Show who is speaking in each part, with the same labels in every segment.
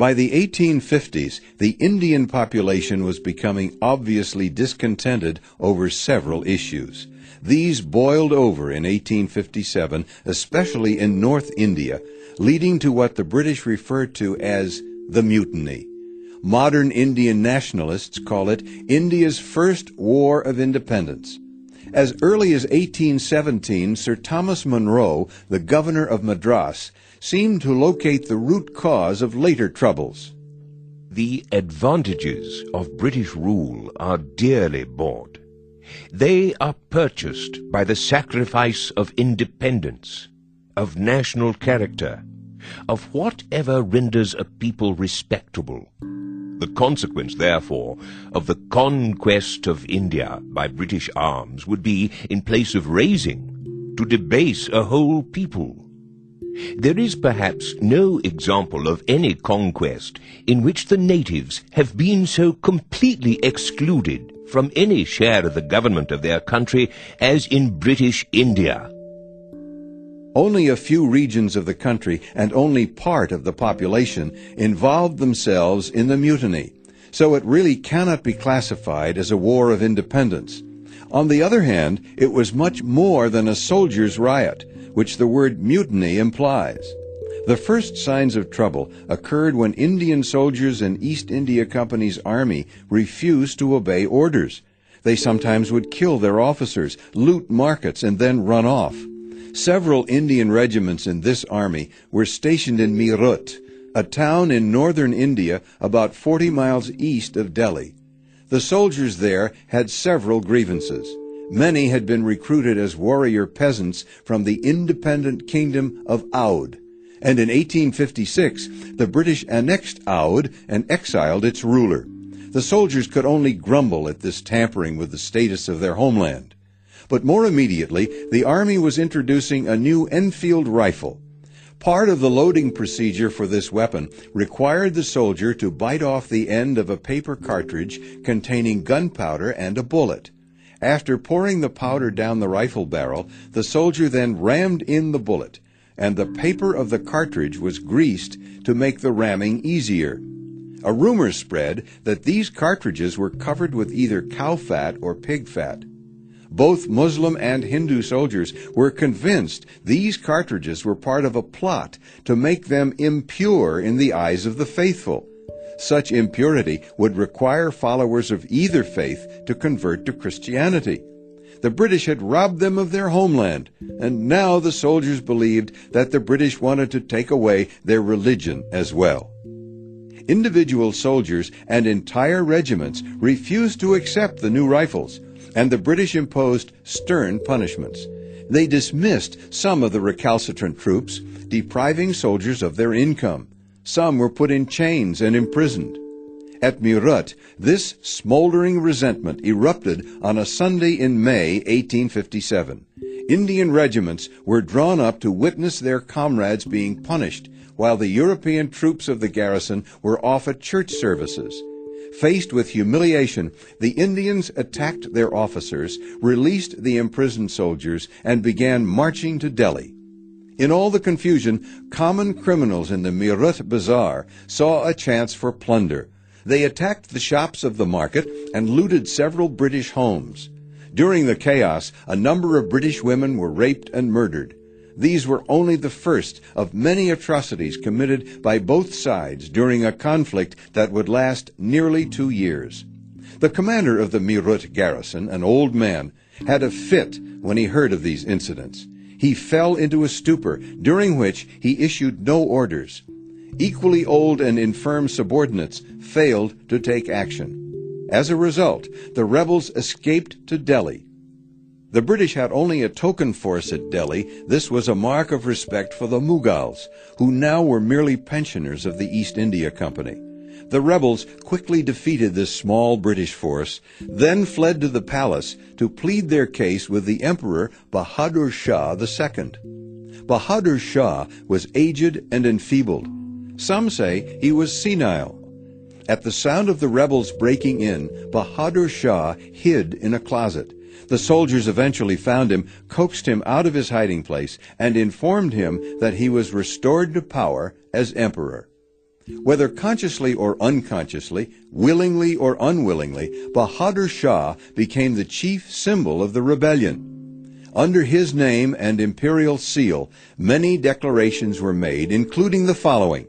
Speaker 1: By the 1850s, the Indian population was becoming obviously discontented over several issues. These boiled over in 1857, especially in North India, leading to what the British referred to as the Mutiny. Modern Indian nationalists call it India's first war of independence. As early as 1817, Sir Thomas Munro, the governor of Madras, seemed to locate the root cause of later troubles.
Speaker 2: The advantages of British rule are dearly bought. They are purchased by the sacrifice of independence, of national character, of whatever renders a people respectable. The consequence, therefore, of the conquest of India by British arms would be, in place of raising, to debase a whole people. There is perhaps no example of any conquest in which the natives have been so completely excluded from any share of the government of their country as in British India.
Speaker 1: Only a few regions of the country and only part of the population involved themselves in the mutiny, so it really cannot be classified as a war of independence. On the other hand, it was much more than a soldier's riot, which the word mutiny implies. The first signs of trouble occurred when Indian soldiers in East India Company's army refused to obey orders. They sometimes would kill their officers, loot markets, and then run off. Several Indian regiments in this army were stationed in Meerut, a town in northern India about 40 miles east of Delhi. The soldiers there had several grievances. Many had been recruited as warrior peasants from the independent kingdom of Oudh. And in 1856, the British annexed Oudh and exiled its ruler. The soldiers could only grumble at this tampering with the status of their homeland. But more immediately, the Army was introducing a new Enfield rifle. Part of the loading procedure for this weapon required the soldier to bite off the end of a paper cartridge containing gunpowder and a bullet. After pouring the powder down the rifle barrel, the soldier then rammed in the bullet, and the paper of the cartridge was greased to make the ramming easier. A rumor spread that these cartridges were covered with either cow fat or pig fat. Both Muslim and Hindu soldiers were convinced these cartridges were part of a plot to make them impure in the eyes of the faithful. Such impurity would require followers of either faith to convert to Christianity. The British had robbed them of their homeland, and now the soldiers believed that the British wanted to take away their religion as well. Individual soldiers and entire regiments refused to accept the new rifles, and the British imposed stern punishments. They dismissed some of the recalcitrant troops, depriving soldiers of their income. Some were put in chains and imprisoned. At Meerut, this smoldering resentment erupted on a Sunday in May 1857. Indian regiments were drawn up to witness their comrades being punished, while the European troops of the garrison were off at church services. Faced with humiliation, the Indians attacked their officers, released the imprisoned soldiers, and began marching to Delhi. In all the confusion, common criminals in the Meerut Bazaar saw a chance for plunder. They attacked the shops of the market and looted several British homes. During the chaos, a number of British women were raped and murdered. These were only the first of many atrocities committed by both sides during a conflict that would last nearly two years. The commander of the Meerut garrison, an old man, had a fit when he heard of these incidents. He fell into a stupor, during which he issued no orders. Equally old and infirm subordinates failed to take action. As a result, the rebels escaped to Delhi, the British had only a token force at Delhi. This was a mark of respect for the Mughals, who now were merely pensioners of the East India Company. The rebels quickly defeated this small British force, then fled to the palace to plead their case with the Emperor Bahadur Shah II. Bahadur Shah was aged and enfeebled. Some say he was senile. At the sound of the rebels breaking in, Bahadur Shah hid in a closet. The soldiers eventually found him, coaxed him out of his hiding place, and informed him that he was restored to power as emperor. Whether consciously or unconsciously, willingly or unwillingly, Bahadur Shah became the chief symbol of the rebellion. Under his name and imperial seal, many declarations were made, including the following.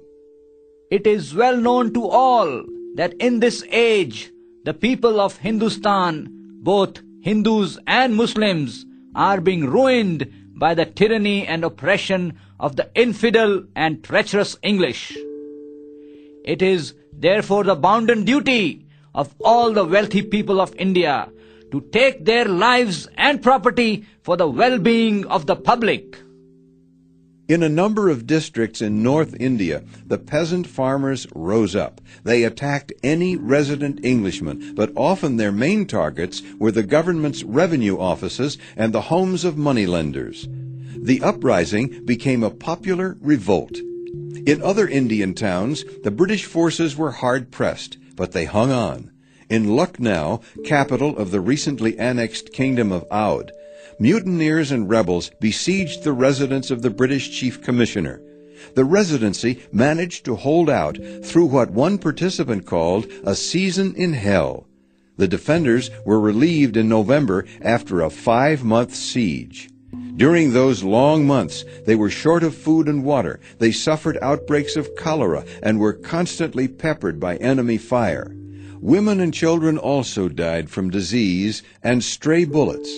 Speaker 3: It is well known to all that in this age the people of Hindustan, both Hindus and Muslims, are being ruined by the tyranny and oppression of the infidel and treacherous English. It is therefore the bounden duty of all the wealthy people of India to take their lives and property for the well-being of the public.
Speaker 1: In a number of districts in North India, the peasant farmers rose up. They attacked any resident Englishman, but often their main targets were the government's revenue offices and the homes of moneylenders. The uprising became a popular revolt. In other Indian towns, the British forces were hard pressed, but they hung on. In Lucknow, capital of the recently annexed kingdom of Oudh, mutineers and rebels besieged the residence of the British Chief Commissioner. The residency managed to hold out through what one participant called a season in hell. The defenders were relieved in November after a five month siege. During those long months, they were short of food and water. They suffered outbreaks of cholera and were constantly peppered by enemy fire. Women and children also died from disease and stray bullets.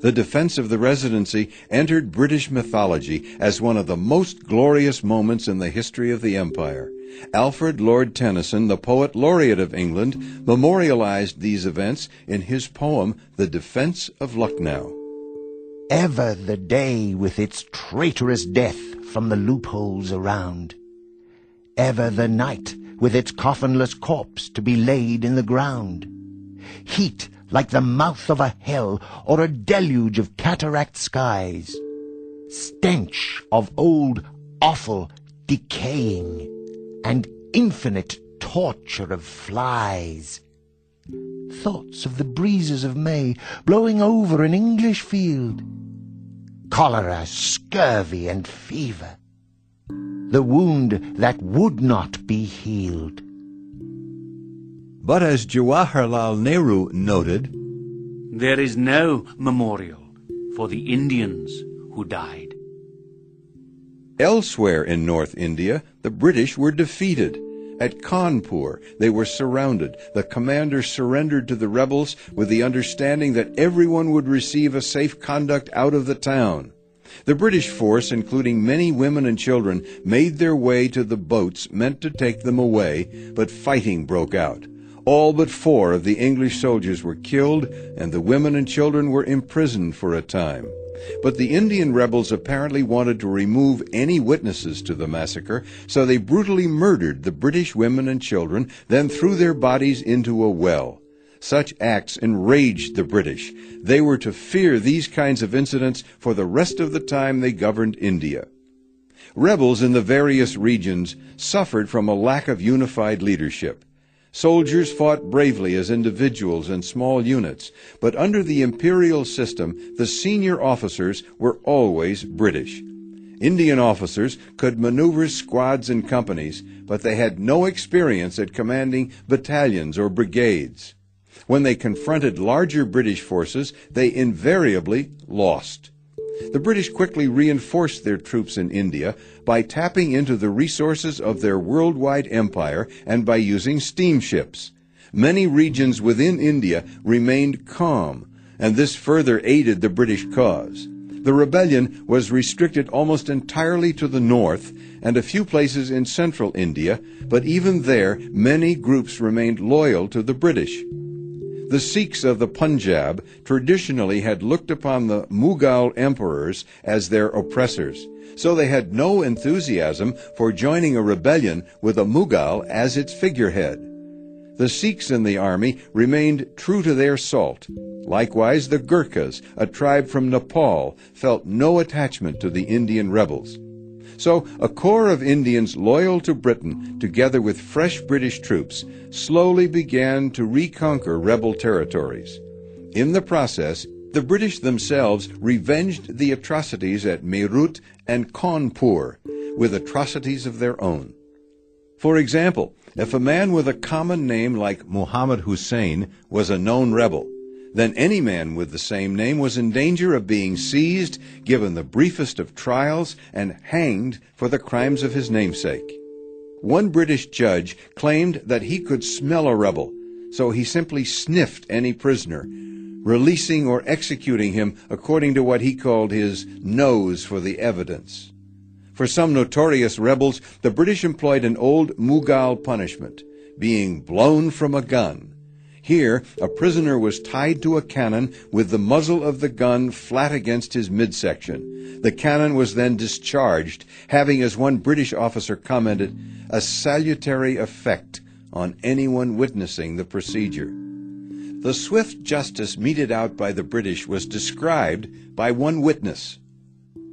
Speaker 1: The defense of the residency entered British mythology as one of the most glorious moments in the history of the empire. Alfred Lord Tennyson, the poet laureate of England, memorialized these events in his poem, The Defense of Lucknow.
Speaker 4: Ever the day with its traitorous death from the loopholes around. Ever the night with its coffinless corpse to be laid in the ground. Heat like the mouth of a hell or a deluge of cataract skies. Stench of old, awful, decaying, and infinite torture of flies. Thoughts of the breezes of May blowing over an English field. Cholera, scurvy, and fever. The wound that would not be healed.
Speaker 1: But as Jawaharlal Nehru noted,
Speaker 5: there is no memorial for the Indians who died.
Speaker 1: Elsewhere in North India, the British were defeated. At Kanpur, they were surrounded. The commander surrendered to the rebels with the understanding that everyone would receive a safe conduct out of the town. The British force, including many women and children, made their way to the boats meant to take them away, but fighting broke out. All but four of the English soldiers were killed, and the women and children were imprisoned for a time. But the Indian rebels apparently wanted to remove any witnesses to the massacre, so they brutally murdered the British women and children, then threw their bodies into a well. Such acts enraged the British. They were to fear these kinds of incidents for the rest of the time they governed India. Rebels in the various regions suffered from a lack of unified leadership. Soldiers fought bravely as individuals and small units, but under the imperial system, the senior officers were always British. Indian officers could maneuver squads and companies, but they had no experience at commanding battalions or brigades. When they confronted larger British forces, they invariably lost. The British quickly reinforced their troops in India by tapping into the resources of their worldwide empire and by using steamships. Many regions within India remained calm, and this further aided the British cause. The rebellion was restricted almost entirely to the north and a few places in central India, but even there many groups remained loyal to the British. The Sikhs of the Punjab traditionally had looked upon the Mughal emperors as their oppressors, so they had no enthusiasm for joining a rebellion with a Mughal as its figurehead. The Sikhs in the army remained true to their salt. Likewise, the Gurkhas, a tribe from Nepal, felt no attachment to the Indian rebels. So a corps of Indians loyal to Britain, together with fresh British troops, slowly began to reconquer rebel territories. In the process, the British themselves revenged the atrocities at Meerut and Cawnpur with atrocities of their own. For example, if a man with a common name like Muhammad Hussein was a known rebel, then any man with the same name was in danger of being seized, given the briefest of trials, and hanged for the crimes of his namesake. One British judge claimed that he could smell a rebel, so he simply sniffed any prisoner, releasing or executing him according to what he called his nose for the evidence. For some notorious rebels, the British employed an old Mughal punishment, being blown from a gun. Here, a prisoner was tied to a cannon with the muzzle of the gun flat against his midsection. The cannon was then discharged, having, as one British officer commented, a salutary effect on anyone witnessing the procedure. The swift justice meted out by the British was described by one witness.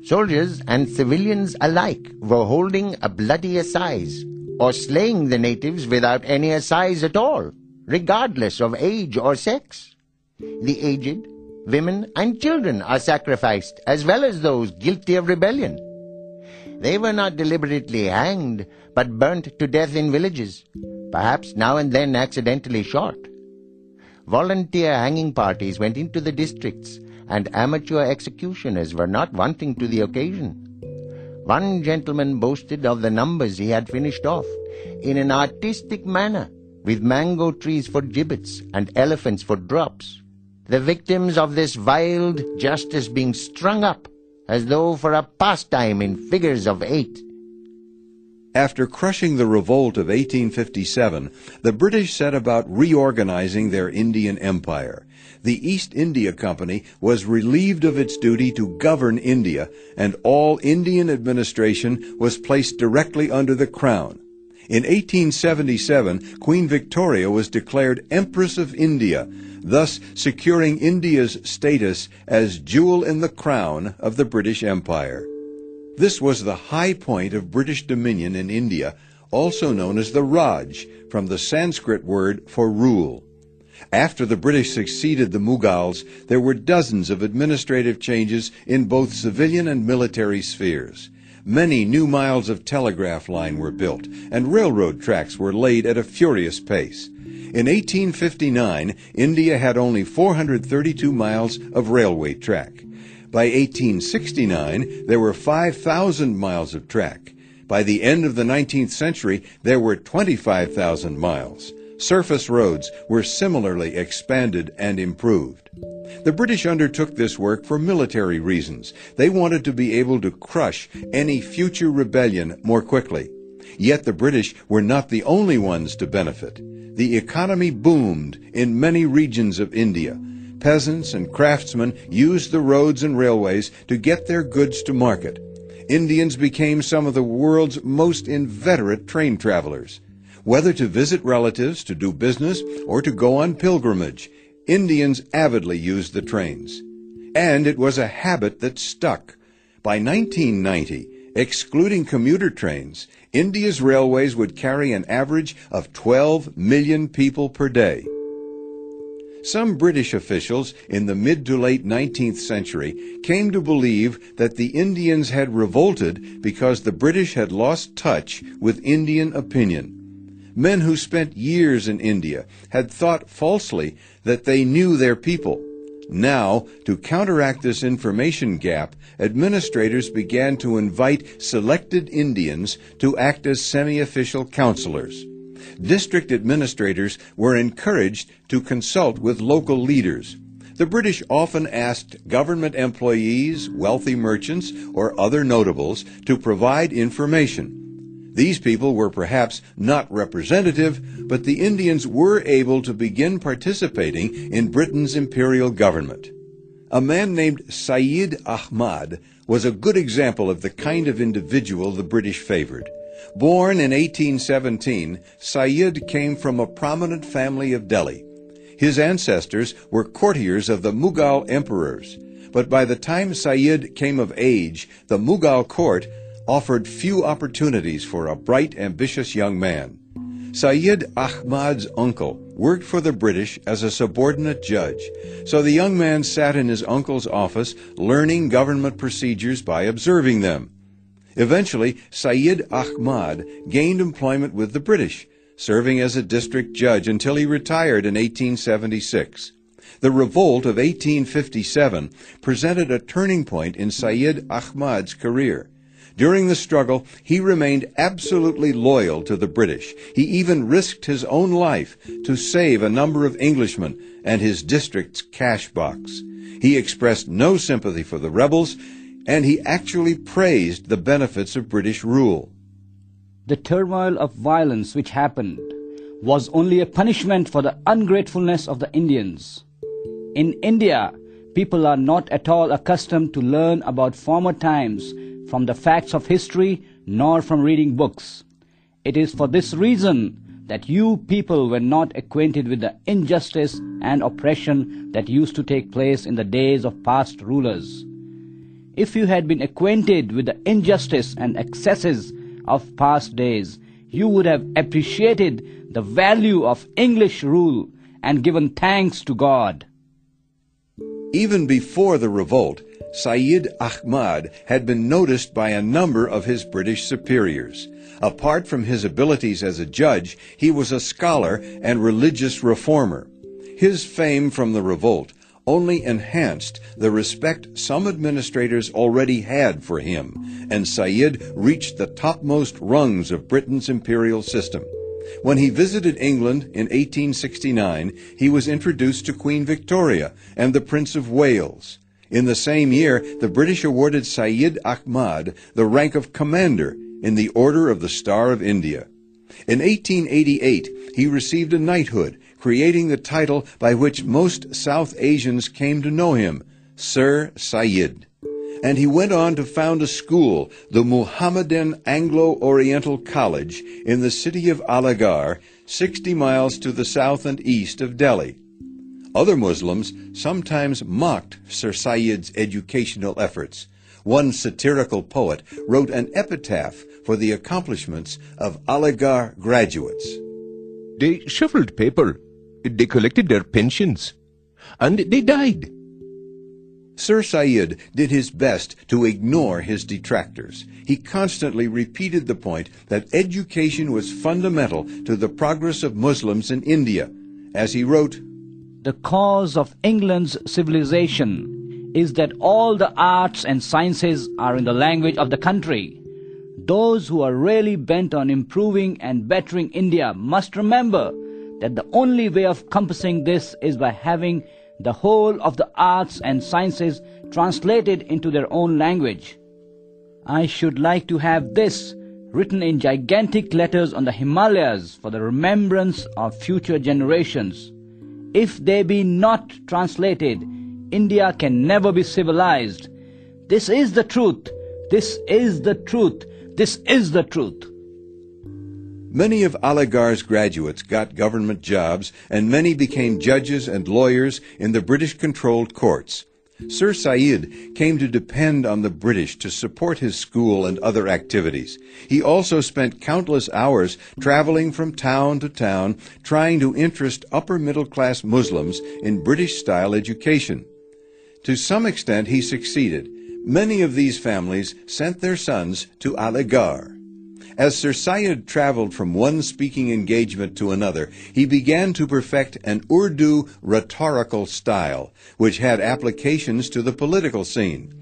Speaker 4: Soldiers and civilians alike were holding a bloody assize, or slaying the natives without any assize at all, regardless of age or sex. The aged, women, and children are sacrificed, as well as those guilty of rebellion. They were not deliberately hanged, but burnt to death in villages, perhaps now and then accidentally shot. Volunteer hanging parties went into the districts and amateur executioners were not wanting to the occasion. One gentleman boasted of the numbers he had finished off in an artistic manner, with mango trees for gibbets and elephants for drops, the victims of this wild justice being strung up as though for a pastime in figures of eight.
Speaker 1: After crushing the revolt of 1857, the British set about reorganizing their Indian empire the East India Company was relieved of its duty to govern India, and all Indian administration was placed directly under the Crown. In 1877, Queen Victoria was declared Empress of India, thus securing India's status as jewel in the crown of the British Empire. This was the high point of British dominion in India, also known as the Raj, from the Sanskrit word for rule. After the British succeeded the Mughals, there were dozens of administrative changes in both civilian and military spheres. Many new miles of telegraph line were built, and railroad tracks were laid at a furious pace. In 1859, India had only 432 miles of railway track. By 1869, there were 5,000 miles of track. By the end of the 19th century, there were 25,000 miles. Surface roads were similarly expanded and improved. The British undertook this work for military reasons. They wanted to be able to crush any future rebellion more quickly. Yet the British were not the only ones to benefit. The economy boomed in many regions of India. Peasants and craftsmen used the roads and railways to get their goods to market. Indians became some of the world's most inveterate train travelers. Whether to visit relatives, to do business, or to go on pilgrimage, Indians avidly used the trains. And it was a habit that stuck. By 1990, excluding commuter trains, India's railways would carry an average of 12 million people per day. Some British officials in the mid to late 19th century came to believe that the Indians had revolted because the British had lost touch with Indian opinion. Men who spent years in India had thought falsely that they knew their people. Now, to counteract this information gap, administrators began to invite selected Indians to act as semi-official counselors. District administrators were encouraged to consult with local leaders. The British often asked government employees, wealthy merchants, or other notables to provide information. These people were perhaps not representative, but the Indians were able to begin participating in Britain's imperial government. A man named Sayyid Ahmad was a good example of the kind of individual the British favored. Born in 1817, Sayyid came from a prominent family of Delhi. His ancestors were courtiers of the Mughal emperors, but by the time Sayyid came of age, the Mughal court offered few opportunities for a bright, ambitious young man. Sayyid Ahmad's uncle worked for the British as a subordinate judge, so the young man sat in his uncle's office learning government procedures by observing them. Eventually, Sayyid Ahmad gained employment with the British, serving as a district judge until he retired in 1876. The revolt of 1857 presented a turning point in Sayyid Ahmad's career. During the struggle, he remained absolutely loyal to the British. He even risked his own life to save a number of Englishmen and his district's cash box. He expressed no sympathy for the rebels, and he actually praised the benefits of British rule.
Speaker 3: The turmoil of violence which happened was only a punishment for the ungratefulness of the Indians. In India, people are not at all accustomed to learn about former times from the facts of history nor from reading books. It is for this reason that you people were not acquainted with the injustice and oppression that used to take place in the days of past rulers. If you had been acquainted with the injustice and excesses of past days, you would have appreciated the value of English rule and given thanks to God.
Speaker 1: Even before the revolt, Sayyid Ahmad had been noticed by a number of his British superiors. Apart from his abilities as a judge, he was a scholar and religious reformer. His fame from the revolt only enhanced the respect some administrators already had for him, and Sayyid reached the topmost rungs of Britain's imperial system. When he visited England in 1869, he was introduced to Queen Victoria and the Prince of Wales. In the same year, the British awarded Sayyid Ahmad the rank of Commander in the Order of the Star of India. In 1888, he received a knighthood creating the title by which most South Asians came to know him, Sir Sayyid. And he went on to found a school, the Muhammadan Anglo-Oriental College, in the city of Aligarh, 60 miles to the south and east of Delhi. Other Muslims sometimes mocked Sir Sayyid's educational efforts. One satirical poet wrote an epitaph for the accomplishments of Aligarh graduates.
Speaker 2: They shuffled paper they collected their pensions. And they died.
Speaker 1: Sir Sayyid did his best to ignore his detractors. He constantly repeated the point that education was fundamental to the progress of Muslims in India. As he wrote,
Speaker 3: The cause of England's civilization is that all the arts and sciences are in the language of the country. Those who are really bent on improving and bettering India must remember that the only way of compassing this is by having the whole of the arts and sciences translated into their own language. I should like to have this written in gigantic letters on the Himalayas for the remembrance of future generations. If they be not translated, India can never be civilized. This is the truth. This is the truth. This is the truth.
Speaker 1: Many of Aligarh's graduates got government jobs, and many became judges and lawyers in the British-controlled courts. Sir Sayyid came to depend on the British to support his school and other activities. He also spent countless hours traveling from town to town trying to interest upper middle class Muslims in British style education. To some extent he succeeded. Many of these families sent their sons to Aligarh. As Sir Syed traveled from one speaking engagement to another, he began to perfect an Urdu rhetorical style, which had applications to the political scene.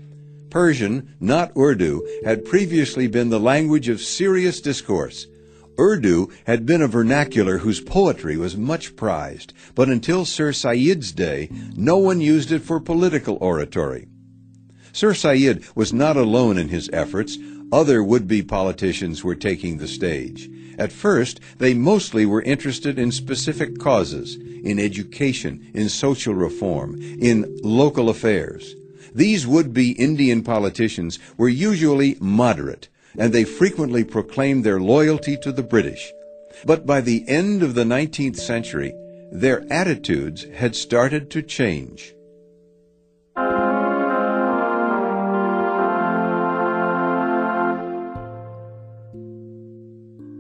Speaker 1: Persian, not Urdu, had previously been the language of serious discourse. Urdu had been a vernacular whose poetry was much prized, but until Sir Sayyid's day, no one used it for political oratory. Sir Sayyid was not alone in his efforts. Other would-be politicians were taking the stage. At first, they mostly were interested in specific causes, in education, in social reform, in local affairs. These would-be Indian politicians were usually moderate, and they frequently proclaimed their loyalty to the British. But by the end of the 19th century, their attitudes had started to change.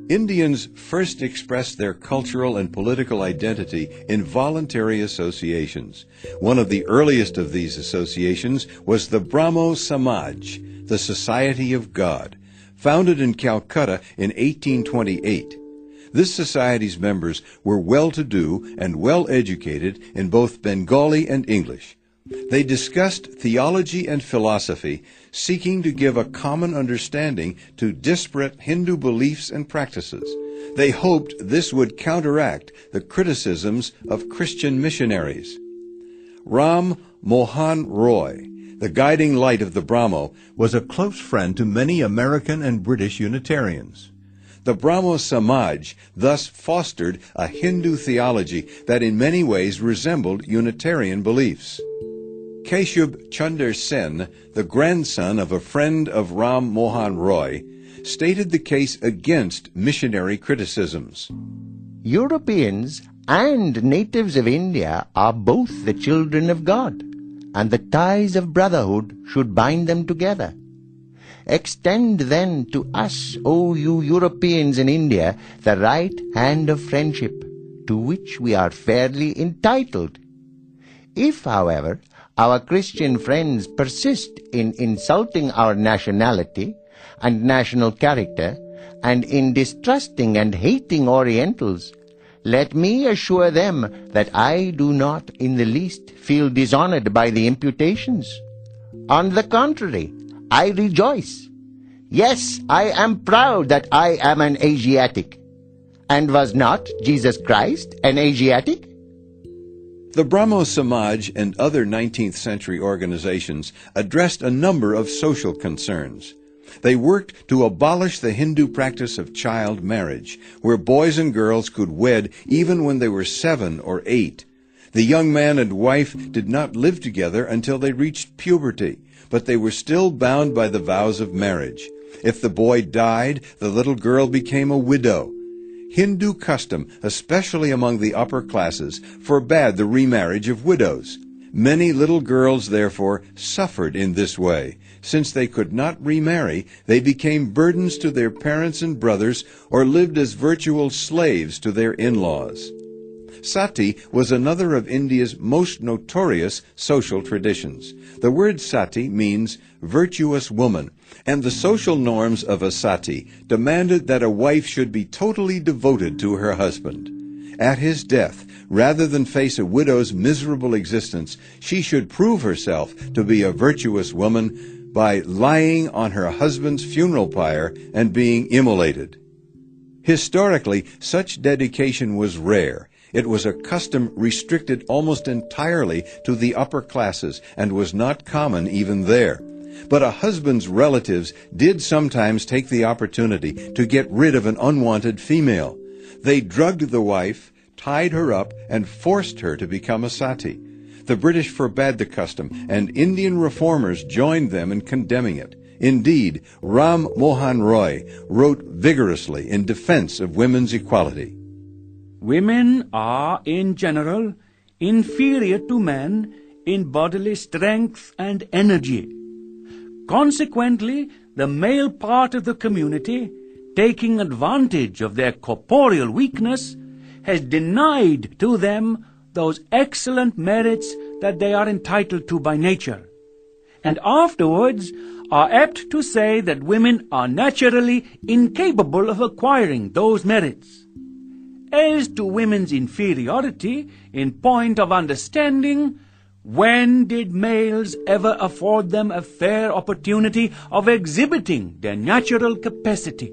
Speaker 1: Indians first expressed their cultural and political identity in voluntary associations. One of the earliest of these associations was the Brahmo Samaj, the Society of God. founded in Calcutta in 1828. This society's members were well-to-do and well-educated in both Bengali and English. They discussed theology and philosophy, seeking to give a common understanding to disparate Hindu beliefs and practices. They hoped this would counteract the criticisms of Christian missionaries. Ram Mohan Roy, the guiding light of the Brahmo, was a close friend to many American and British Unitarians. The Brahmo Samaj thus fostered a Hindu theology that in many ways resembled Unitarian beliefs. Keshub Chunder Sen, the grandson of a friend of Ram Mohan Roy, stated the case against missionary criticisms.
Speaker 4: Europeans and natives of India are both the children of God, and the ties of brotherhood should bind them together. Extend then to us, O you Europeans in India, the right hand of friendship, to which we are fairly entitled. If, however, our Christian friends persist in insulting our nationality and national character, and in distrusting and hating Orientals, let me assure them that I do not in the least feel dishonored by the imputations. On the contrary, I rejoice. Yes, I am proud that I am an Asiatic. And was not Jesus Christ an Asiatic?
Speaker 1: The Brahmo Samaj and other 19th century organizations addressed a number of social concerns. They worked to abolish the Hindu practice of child marriage, where boys and girls could wed even when they were seven or eight. The young man and wife did not live together until they reached puberty, but they were still bound by the vows of marriage. If the boy died, the little girl became a widow. Hindu custom, especially among the upper classes, forbade the remarriage of widows. Many little girls, therefore, suffered in this way. Since they could not remarry, they became burdens to their parents and brothers or lived as virtual slaves to their in-laws. Sati was another of India's most notorious social traditions. The word sati means virtuous woman, and the social norms of a sati demanded that a wife should be totally devoted to her husband. At his death, rather than face a widow's miserable existence, she should prove herself to be a virtuous woman by lying on her husband's funeral pyre and being immolated. Historically, such dedication was rare. It was a custom restricted almost entirely to the upper classes and was not common even there. But a husband's relatives did sometimes take the opportunity to get rid of an unwanted female. They drugged the wife, tied her up, and forced her to become a sati. The British forbade the custom, and Indian reformers joined them in condemning it. Indeed, Ram Mohan Roy wrote vigorously in defense of women's equality.
Speaker 5: Women are, in general, inferior to men in bodily strength and energy. Consequently, the male part of the community, taking advantage of their corporeal weakness, has denied to them those excellent merits that they are entitled to by nature, and afterwards are apt to say that women are naturally incapable of acquiring those merits. As to women's inferiority in point of understanding, when did males ever afford them a fair opportunity of exhibiting their natural capacity?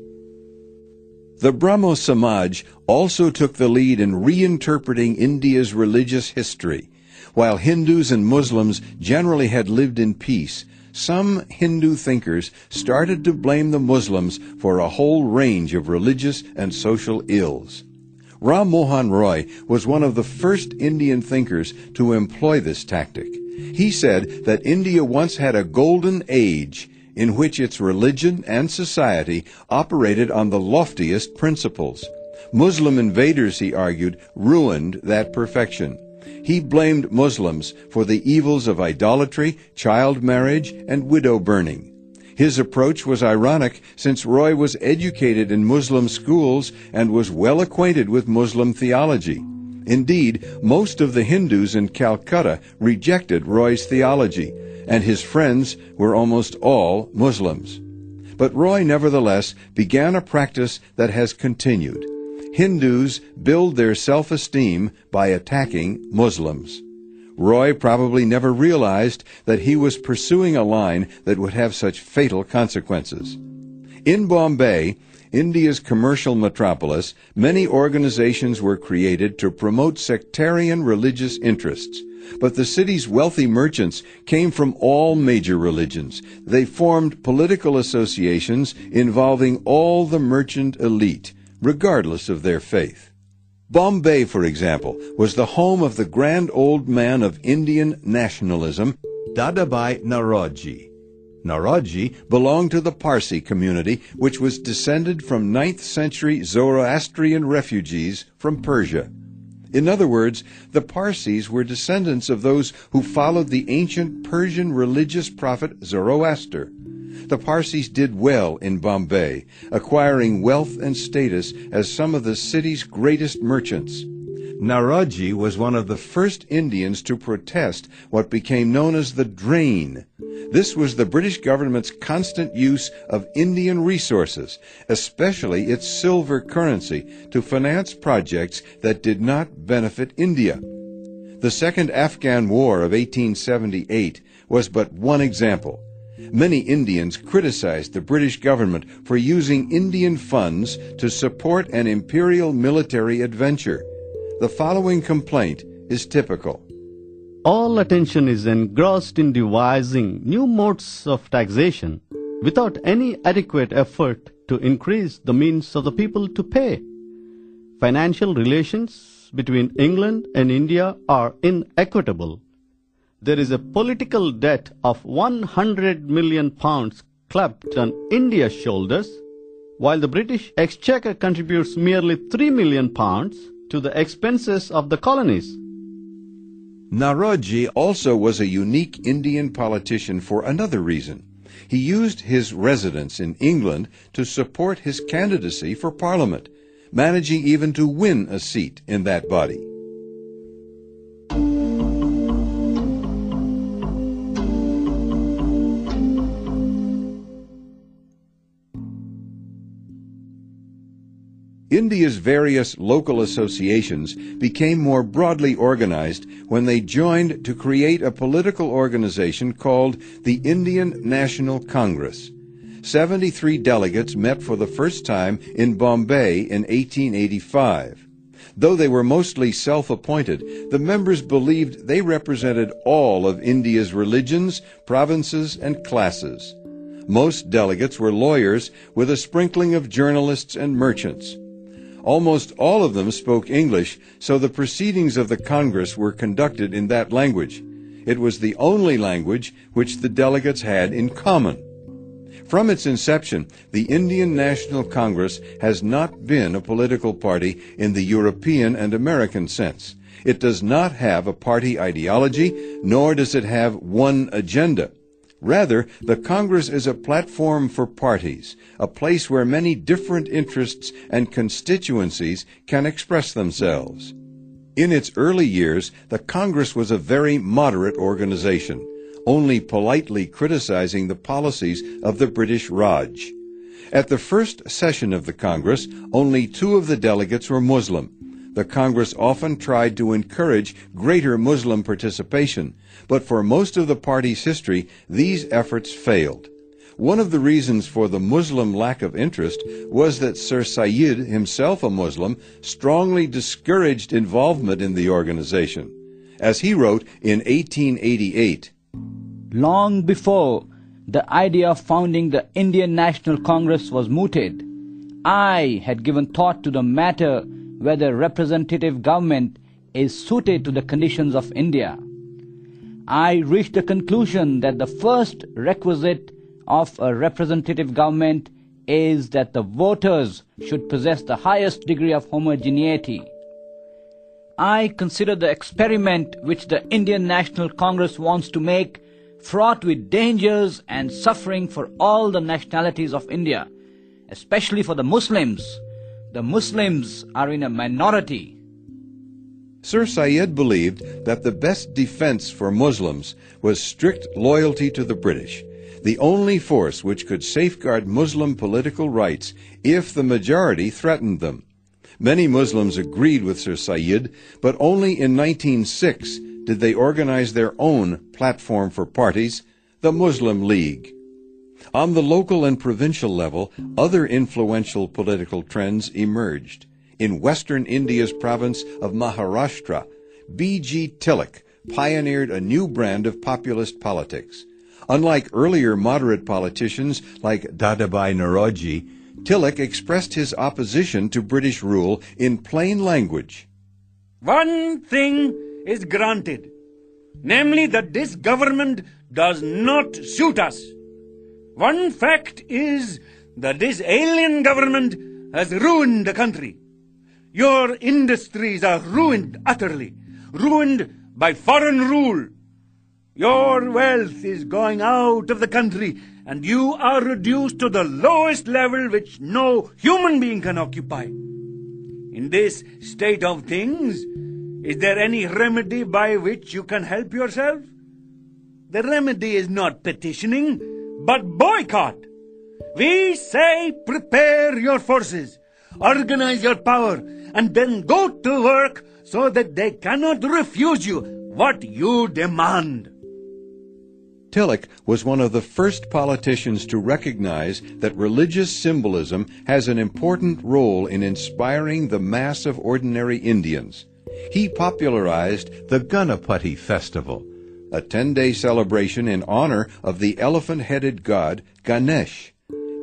Speaker 1: The Brahmo Samaj also took the lead in reinterpreting India's religious history. While Hindus and Muslims generally had lived in peace, some Hindu thinkers started to blame the Muslims for a whole range of religious and social ills. Ram Mohan Roy was one of the first Indian thinkers to employ this tactic. He said that India once had a golden age in which its religion and society operated on the loftiest principles. Muslim invaders, he argued, ruined that perfection. He blamed Muslims for the evils of idolatry, child marriage, and widow burning. His approach was ironic since Roy was educated in Muslim schools and was well acquainted with Muslim theology. Indeed, most of the Hindus in Calcutta rejected Roy's theology, and his friends were almost all Muslims. but Roy nevertheless began a practice that has continued. Hindus build their self-esteem by attacking Muslims. Roy probably never realized that he was pursuing a line that would have such fatal consequences. In Bombay, India's commercial metropolis, many organizations were created to promote sectarian religious interests. But the city's wealthy merchants came from all major religions. They formed political associations involving all the merchant elite, regardless of their faith. Bombay, for example, was the home of the grand old man of Indian nationalism, Dadabhai Naoroji. Naoroji belonged to the Parsi community, which was descended from 9th century Zoroastrian refugees from Persia. In other words, the Parsis were descendants of those who followed the ancient Persian religious prophet Zoroaster. The Parsis did well in Bombay, acquiring wealth and status as some of the city's greatest merchants. Naoroji was one of the first Indians to protest what became known as the drain. This was the British government's constant use of Indian resources, especially its silver currency, to finance projects that did not benefit India. The Second Afghan War of 1878 was but one example. Many Indians criticized the British government for using Indian funds to support an imperial military adventure. The following complaint is typical.
Speaker 6: All attention is engrossed in devising new modes of taxation without any adequate effort to increase the means of the people to pay. Financial relations between England and India are inequitable. There is a political debt of 100 million pounds clapped on India's shoulders, while the British Exchequer contributes merely 3 million pounds to the expenses of the colonies.
Speaker 1: Naoroji also was a unique Indian politician for another reason. He used his residence in England to support his candidacy for Parliament, managing even to win a seat in that body. India's various local associations became more broadly organized when they joined to create a political organization called the Indian National Congress. 73 delegates met for the first time in Bombay in 1885. Though they were mostly self-appointed, the members believed they represented all of India's religions, provinces, and classes. Most delegates were lawyers with a sprinkling of journalists and merchants. Almost all of them spoke English, so the proceedings of the Congress were conducted in that language. It was the only language which the delegates had in common. From its inception, the Indian National Congress has not been a political party in the European and American sense. It does not have a party ideology, nor does it have one agenda. Rather, the Congress is a platform for parties, a place where many different interests and constituencies can express themselves. In its early years, the Congress was a very moderate organization, only politely criticizing the policies of the British Raj. At the first session of the Congress, only two of the delegates were Muslim, the Congress often tried to encourage greater Muslim participation, but for most of the party's history, these efforts failed. One of the reasons for the Muslim lack of interest was that Sir Syed, himself a Muslim, strongly discouraged involvement in the organization. As he wrote in 1888,
Speaker 3: Long before the idea of founding the Indian National Congress was mooted, I had given thought to the matter whether representative government is suited to the conditions of India. I reached the conclusion that the first requisite of a representative government is that the voters should possess the highest degree of homogeneity. I consider the experiment which the Indian National Congress wants to make fraught with dangers and suffering for all the nationalities of India, especially for the Muslims the Muslims are in a minority.
Speaker 1: Sir Syed believed that the best defense for Muslims was strict loyalty to the British. the only force which could safeguard Muslim political rights if the majority threatened them. Many Muslims agreed with Sir Syed, but only in 1906 did they organize their own platform for parties, the Muslim League. On the local and provincial level, other influential political trends emerged. In western India's province of Maharashtra, B.G. Tilak pioneered a new brand of populist politics. Unlike earlier moderate politicians like Dadabhai Naoroji, Tilak expressed his opposition to British rule in plain language.
Speaker 5: One thing is granted, namely that this government does not suit us. One fact is that this alien government has ruined the country. Your industries are ruined utterly, ruined by foreign rule. Your wealth is going out of the country, and you are reduced to the lowest level which no human being can occupy. In this state of things, is there any remedy by which you can help yourself? The remedy is not petitioning, but boycott. We say prepare your forces, organize your power, and then go to work so that they cannot refuse you what you demand.
Speaker 1: Tilak was one of the first politicians to recognize that religious symbolism has an important role in inspiring the mass of ordinary Indians. He popularized the Ganapati festival, a 10-day celebration in honor of the elephant-headed god Ganesh.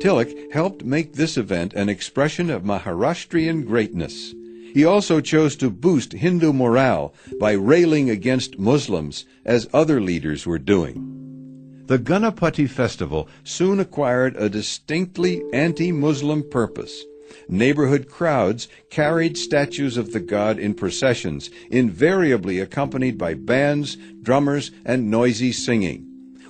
Speaker 1: Tilak helped make this event an expression of Maharashtrian greatness. He also chose to boost Hindu morale by railing against Muslims, as other leaders were doing. The Ganapati festival soon acquired a distinctly anti-Muslim purpose. Neighborhood crowds carried statues of the god in processions, invariably accompanied by bands, drummers, and noisy singing.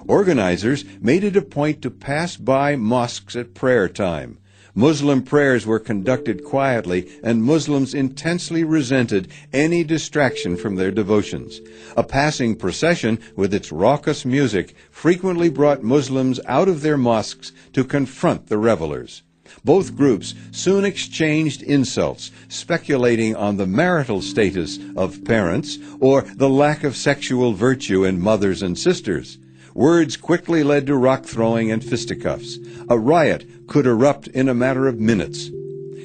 Speaker 1: Organizers made it a point to pass by mosques at prayer time. Muslim prayers were conducted quietly, and Muslims intensely resented any distraction from their devotions. A passing procession with its raucous music frequently brought Muslims out of their mosques to confront the revelers. Both groups soon exchanged insults, speculating on the marital status of parents or the lack of sexual virtue in mothers and sisters. Words quickly led to rock throwing and fisticuffs. A riot could erupt in a matter of minutes.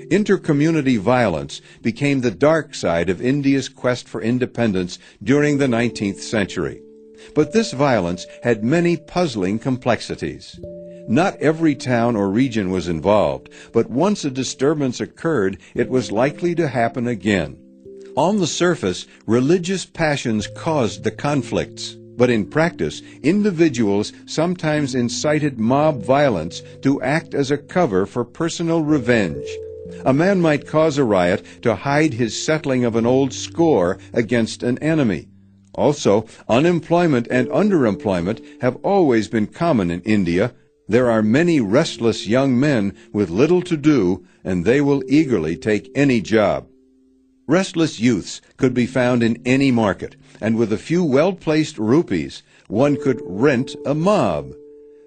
Speaker 1: Intercommunity violence became the dark side of India's quest for independence during the 19th century. But this violence had many puzzling complexities. Not every town or region was involved, but once a disturbance occurred, it was likely to happen again. On the surface, religious passions caused the conflicts. But in practice, individuals sometimes incited mob violence to act as a cover for personal revenge. A man might cause a riot to hide his settling of an old score against an enemy. Also, unemployment and underemployment have always been common in India. There are many restless young men with little to do, and they will eagerly take any job. Restless youths could be found in any market, and with a few well-placed rupees, one could rent a mob.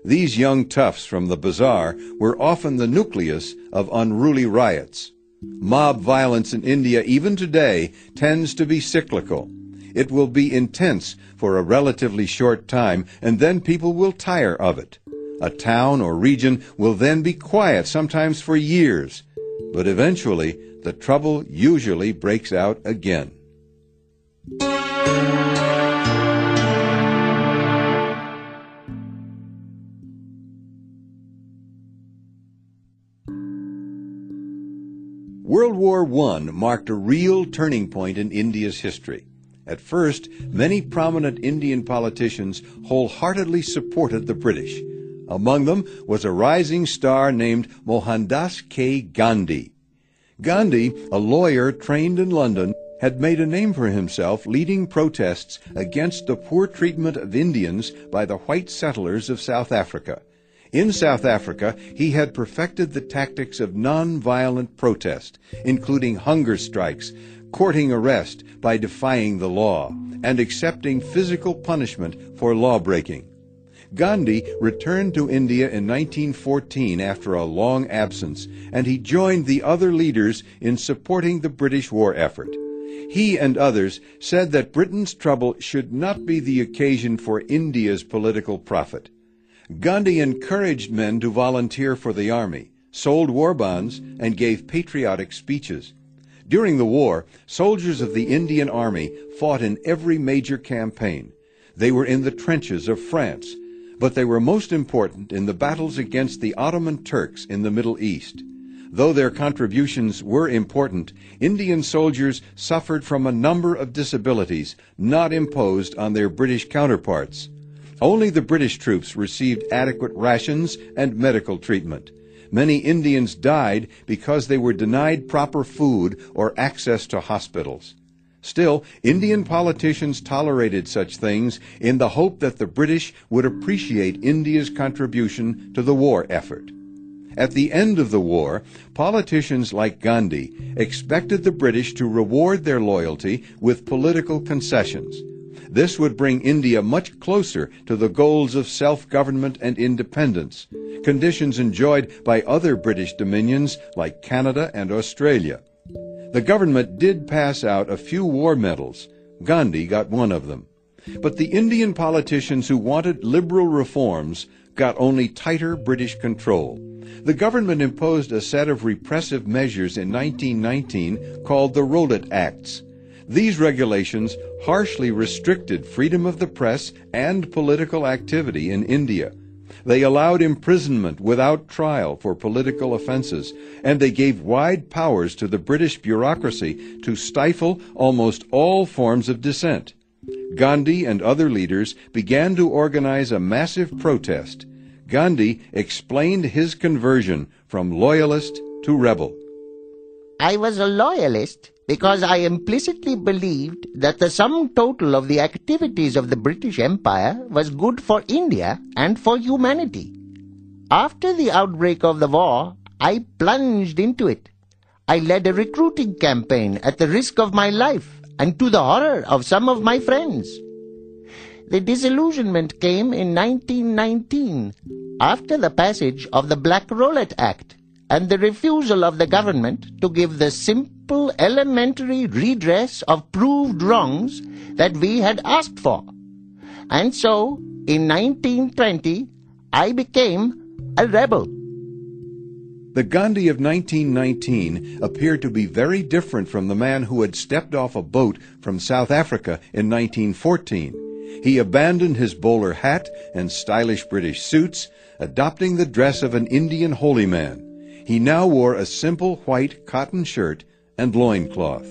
Speaker 1: These young toughs from the bazaar were often the nucleus of unruly riots. Mob violence in India even today tends to be cyclical. It will be intense for a relatively short time, and then people will tire of it. A town or region will then be quiet, sometimes for years, but eventually the trouble usually breaks out again. World War I marked a real turning point in India's history. At first, many prominent Indian politicians wholeheartedly supported the British. Among them was a rising star named Mohandas K. Gandhi. Gandhi, a lawyer trained in London, had made a name for himself leading protests against the poor treatment of Indians by the white settlers of South Africa. In South Africa, he had perfected the tactics of non-violent protest, including hunger strikes, courting arrest by defying the law, and accepting physical punishment for lawbreaking. Gandhi returned to India in 1914 after a long absence, and he joined the other leaders in supporting the British war effort. He and others said that Britain's trouble should not be the occasion for India's political profit. Gandhi encouraged men to volunteer for the army, sold war bonds, and gave patriotic speeches. During the war, soldiers of the Indian Army fought in every major campaign. They were in the trenches of France, but they were most important in the battles against the Ottoman Turks in the Middle East. Though their contributions were important, Indian soldiers suffered from a number of disabilities not imposed on their British counterparts. Only the British troops received adequate rations and medical treatment. Many Indians died because they were denied proper food or access to hospitals. Still, Indian politicians tolerated such things in the hope that the British would appreciate India's contribution to the war effort. At the end of the war, politicians like Gandhi expected the British to reward their loyalty with political concessions. This would bring India much closer to the goals of self-government and independence, conditions enjoyed by other British dominions like Canada and Australia. The government did pass out a few war medals. Gandhi got one of them. But the Indian politicians who wanted liberal reforms got only tighter British control. The government imposed a set of repressive measures in 1919 called the Rowlatt Acts. These regulations harshly restricted freedom of the press and political activity in India. They allowed imprisonment without trial for political offenses, and they gave wide powers to the British bureaucracy to stifle almost all forms of dissent. Gandhi and other leaders began to organize a massive protest. Gandhi explained his conversion from loyalist to rebel.
Speaker 4: I was a loyalist because I implicitly believed that the sum total of the activities of the British Empire was good for India and for humanity. After the outbreak of the war, I plunged into it. I led a recruiting campaign at the risk of my life and to the horror of some of my friends. The disillusionment came in 1919 after the passage of the Black Rowlatt Act and the refusal of the government to give the simple elementary redress of proved wrongs that we had asked for. And so, in 1920, I became a rebel.
Speaker 1: The Gandhi of 1919 appeared to be very different from the man who had stepped off a boat from South Africa in 1914. He abandoned his bowler hat and stylish British suits, adopting the dress of an Indian holy man. He now wore a simple white cotton shirt and loincloth.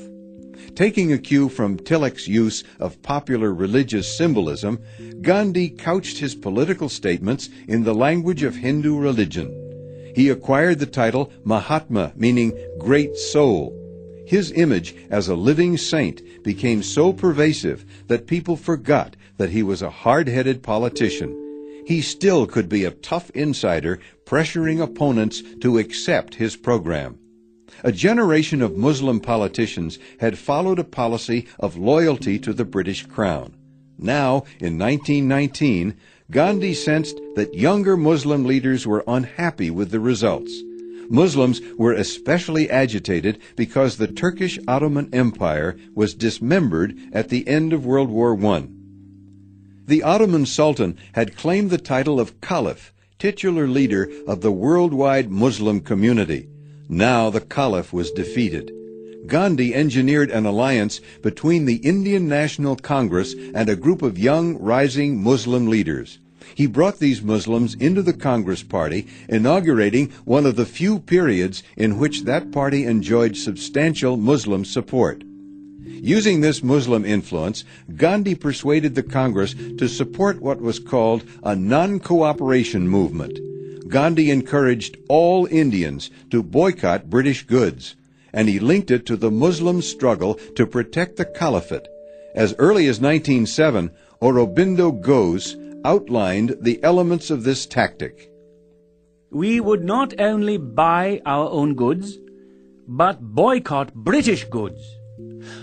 Speaker 1: Taking a cue from Tilak's use of popular religious symbolism, Gandhi couched his political statements in the language of Hindu religion. He acquired the title Mahatma, meaning great soul, his image as a living saint became so pervasive that people forgot that he was a hard-headed politician. He still could be a tough insider pressuring opponents to accept his program. A generation of Muslim politicians had followed a policy of loyalty to the British Crown. Now, in 1919, Gandhi sensed that younger Muslim leaders were unhappy with the results. Muslims were especially agitated because the Turkish Ottoman Empire was dismembered at the end of World War I. The Ottoman Sultan had claimed the title of Caliph, titular leader of the worldwide Muslim community. Now the Caliph was defeated. Gandhi engineered an alliance between the Indian National Congress and a group of young, rising Muslim leaders. He brought these Muslims into the Congress Party, inaugurating one of the few periods in which that party enjoyed substantial Muslim support. Using this Muslim influence, Gandhi persuaded the Congress to support what was called a non-cooperation movement. Gandhi encouraged all Indians to boycott British goods, and he linked it to the Muslim struggle to protect the caliphate. As early as 1907, Aurobindo Ghosh outlined the elements of this tactic.
Speaker 5: We would not only buy our own goods, but boycott British goods.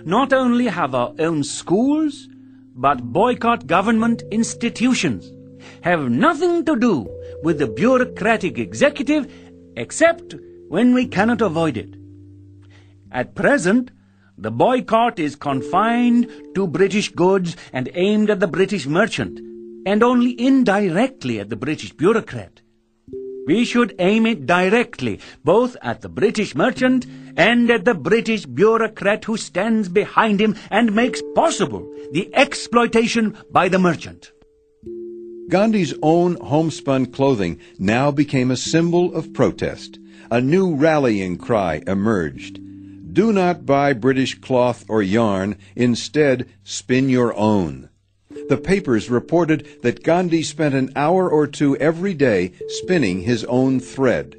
Speaker 5: Not only have our own schools, but boycott government institutions. have nothing to do with the bureaucratic executive except when we cannot avoid it. At present, the boycott is confined to British goods and aimed at the British merchant, and only indirectly at the British bureaucrat. We should aim it directly, both at the British merchant and at the British bureaucrat who stands behind him and makes possible the exploitation by the merchant.
Speaker 1: Gandhi's own homespun clothing now became a symbol of protest. A new rallying cry emerged. Do not buy British cloth or yarn, instead spin your own. The papers reported that Gandhi spent an hour or two every day spinning his own thread.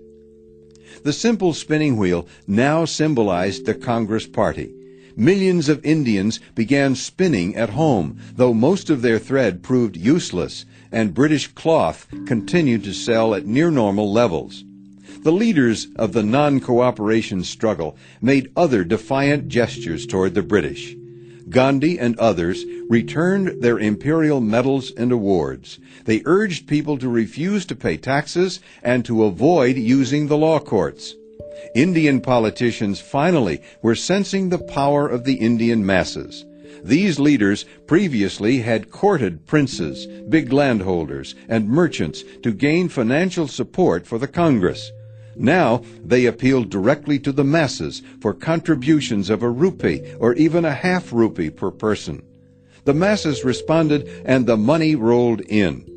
Speaker 1: The simple spinning wheel now symbolized the Congress Party. Millions of Indians began spinning at home, though most of their thread proved useless, and British cloth continued to sell at near normal levels. The leaders of the non-cooperation struggle made other defiant gestures toward the British. Gandhi and others returned their imperial medals and awards. They urged people to refuse to pay taxes and to avoid using the law courts. Indian politicians finally were sensing the power of the Indian masses. These leaders previously had courted princes, big landholders, and merchants to gain financial support for the Congress. Now they appealed directly to the masses for contributions of a rupee or even a half rupee per person. The masses responded and the money rolled in.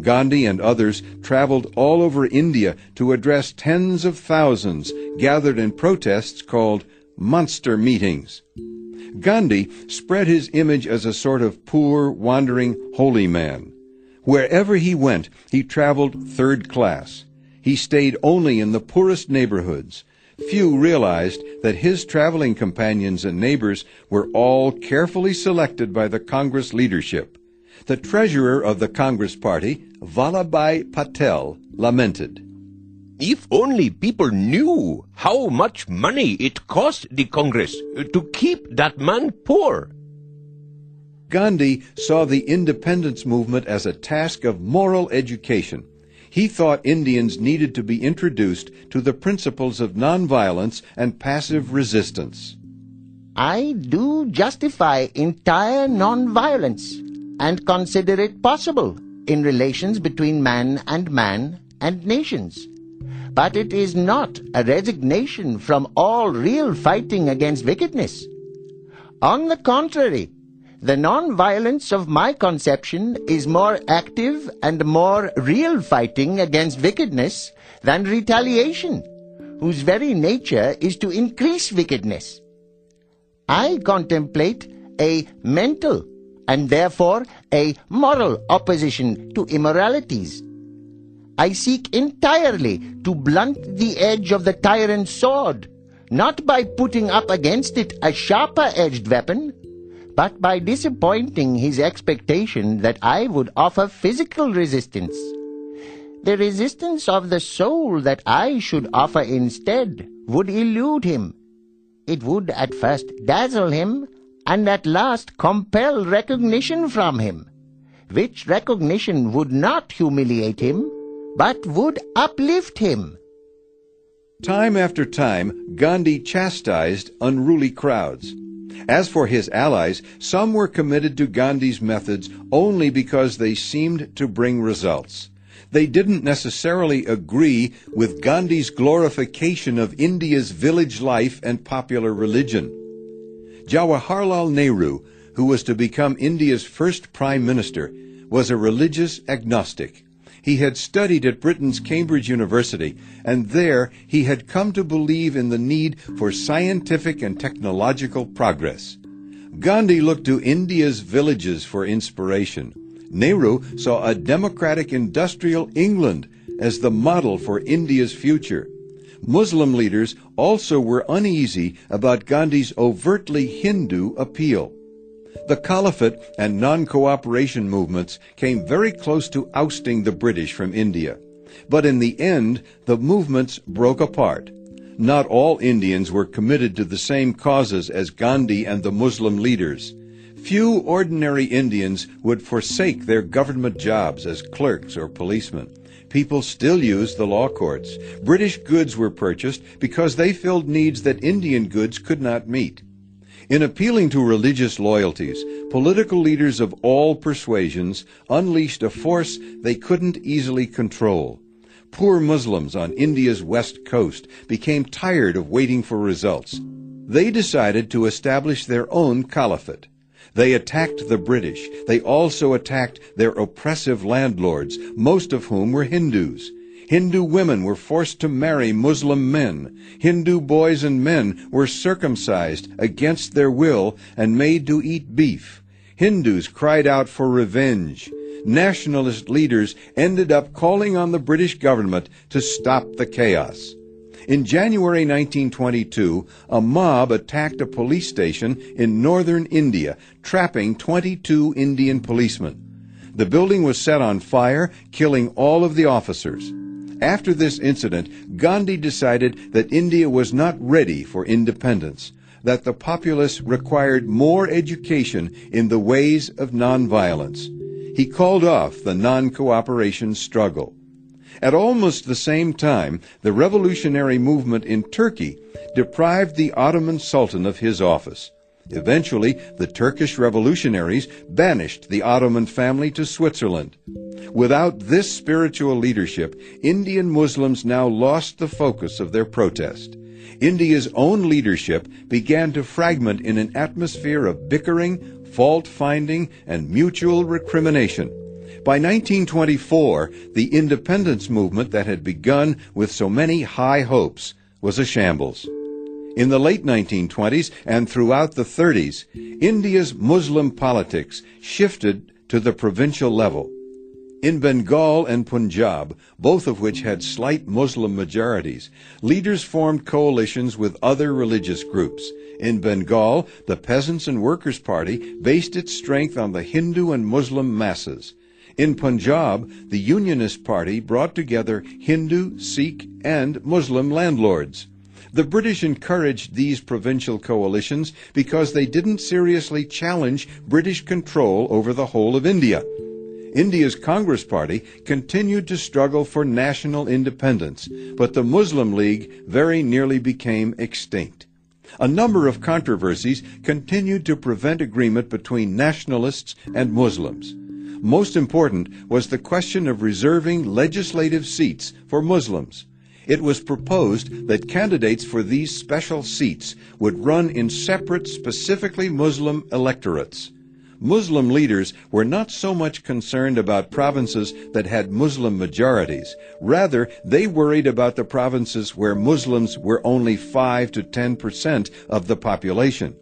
Speaker 1: Gandhi and others traveled all over India to address tens of thousands gathered in protests called monster meetings. Gandhi spread his image as a sort of poor, wandering, holy man. Wherever he went, he traveled third class. He stayed only in the poorest neighborhoods. Few realized that his traveling companions and neighbors were all carefully selected by the Congress leadership. The treasurer of the Congress Party, Vallabhbhai Patel, lamented.
Speaker 2: If only people knew how much money it cost the Congress to keep that man poor.
Speaker 1: Gandhi saw the independence movement as a task of moral education. He thought Indians needed to be introduced to the principles of nonviolence and passive resistance.
Speaker 4: I do justify entire nonviolence and consider it possible in relations between man and man and nations. But it is not a resignation from all real fighting against wickedness. On the contrary, the non-violence of my conception is more active and more real fighting against wickedness than retaliation, whose very nature is to increase wickedness. I contemplate a mental and therefore a moral opposition to immoralities. I seek entirely to blunt the edge of the tyrant's sword, not by putting up against it a sharper edged weapon, but by disappointing his expectation that I would offer physical resistance. The resistance of the soul that I should offer instead would elude him. It would at first dazzle him, and at last compel recognition from him, which recognition would not humiliate him, but would uplift him.
Speaker 1: Time after time, Gandhi chastised unruly crowds. As for his allies, some were committed to Gandhi's methods only because they seemed to bring results. They didn't necessarily agree with Gandhi's glorification of India's village life and popular religion. Jawaharlal Nehru, who was to become India's first prime minister, was a religious agnostic. He had studied at Britain's Cambridge University, and there he had come to believe in the need for scientific and technological progress. Gandhi looked to India's villages for inspiration. Nehru saw a democratic industrial England as the model for India's future. Muslim leaders also were uneasy about Gandhi's overtly Hindu appeal. The Caliphate and non-cooperation movements came very close to ousting the British from India. But in the end, the movements broke apart. Not all Indians were committed to the same causes as Gandhi and the Muslim leaders. Few ordinary Indians would forsake their government jobs as clerks or policemen. People still used the law courts. British goods were purchased because they filled needs that Indian goods could not meet. In appealing to religious loyalties, political leaders of all persuasions unleashed a force they couldn't easily control. Poor Muslims on India's west coast became tired of waiting for results. They decided to establish their own caliphate. They attacked the British. They also attacked their oppressive landlords, most of whom were Hindus. Hindu women were forced to marry Muslim men. Hindu boys and men were circumcised against their will and made to eat beef. Hindus cried out for revenge. Nationalist leaders ended up calling on the British government to stop the chaos. In January 1922, a mob attacked a police station in northern India, trapping 22 Indian policemen. The building was set on fire, killing all of the officers. After this incident, Gandhi decided that India was not ready for independence, that the populace required more education in the ways of nonviolence. He called off the non-cooperation struggle. At almost the same time, the revolutionary movement in Turkey deprived the Ottoman Sultan of his office. Eventually, the Turkish revolutionaries banished the Ottoman family to Switzerland. Without this spiritual leadership, Indian Muslims now lost the focus of their protest. India's own leadership began to fragment in an atmosphere of bickering, fault finding, and mutual recrimination. By 1924, the independence movement that had begun with so many high hopes was a shambles. In the late 1920s and throughout the 30s, India's Muslim politics shifted to the provincial level. In Bengal and Punjab, both of which had slight Muslim majorities, leaders formed coalitions with other religious groups. In Bengal, the Peasants and Workers' Party based its strength on the Hindu and Muslim masses. In Punjab, the Unionist Party brought together Hindu, Sikh, and Muslim landlords. The British encouraged these provincial coalitions because they didn't seriously challenge British control over the whole of India. India's Congress Party continued to struggle for national independence, but the Muslim League very nearly became extinct. A number of controversies continued to prevent agreement between nationalists and Muslims. Most important was the question of reserving legislative seats for Muslims. It was proposed that candidates for these special seats would run in separate, specifically Muslim electorates. Muslim leaders were not so much concerned about provinces that had Muslim majorities. Rather, they worried about the provinces where Muslims were only 5 to 10 percent of the population.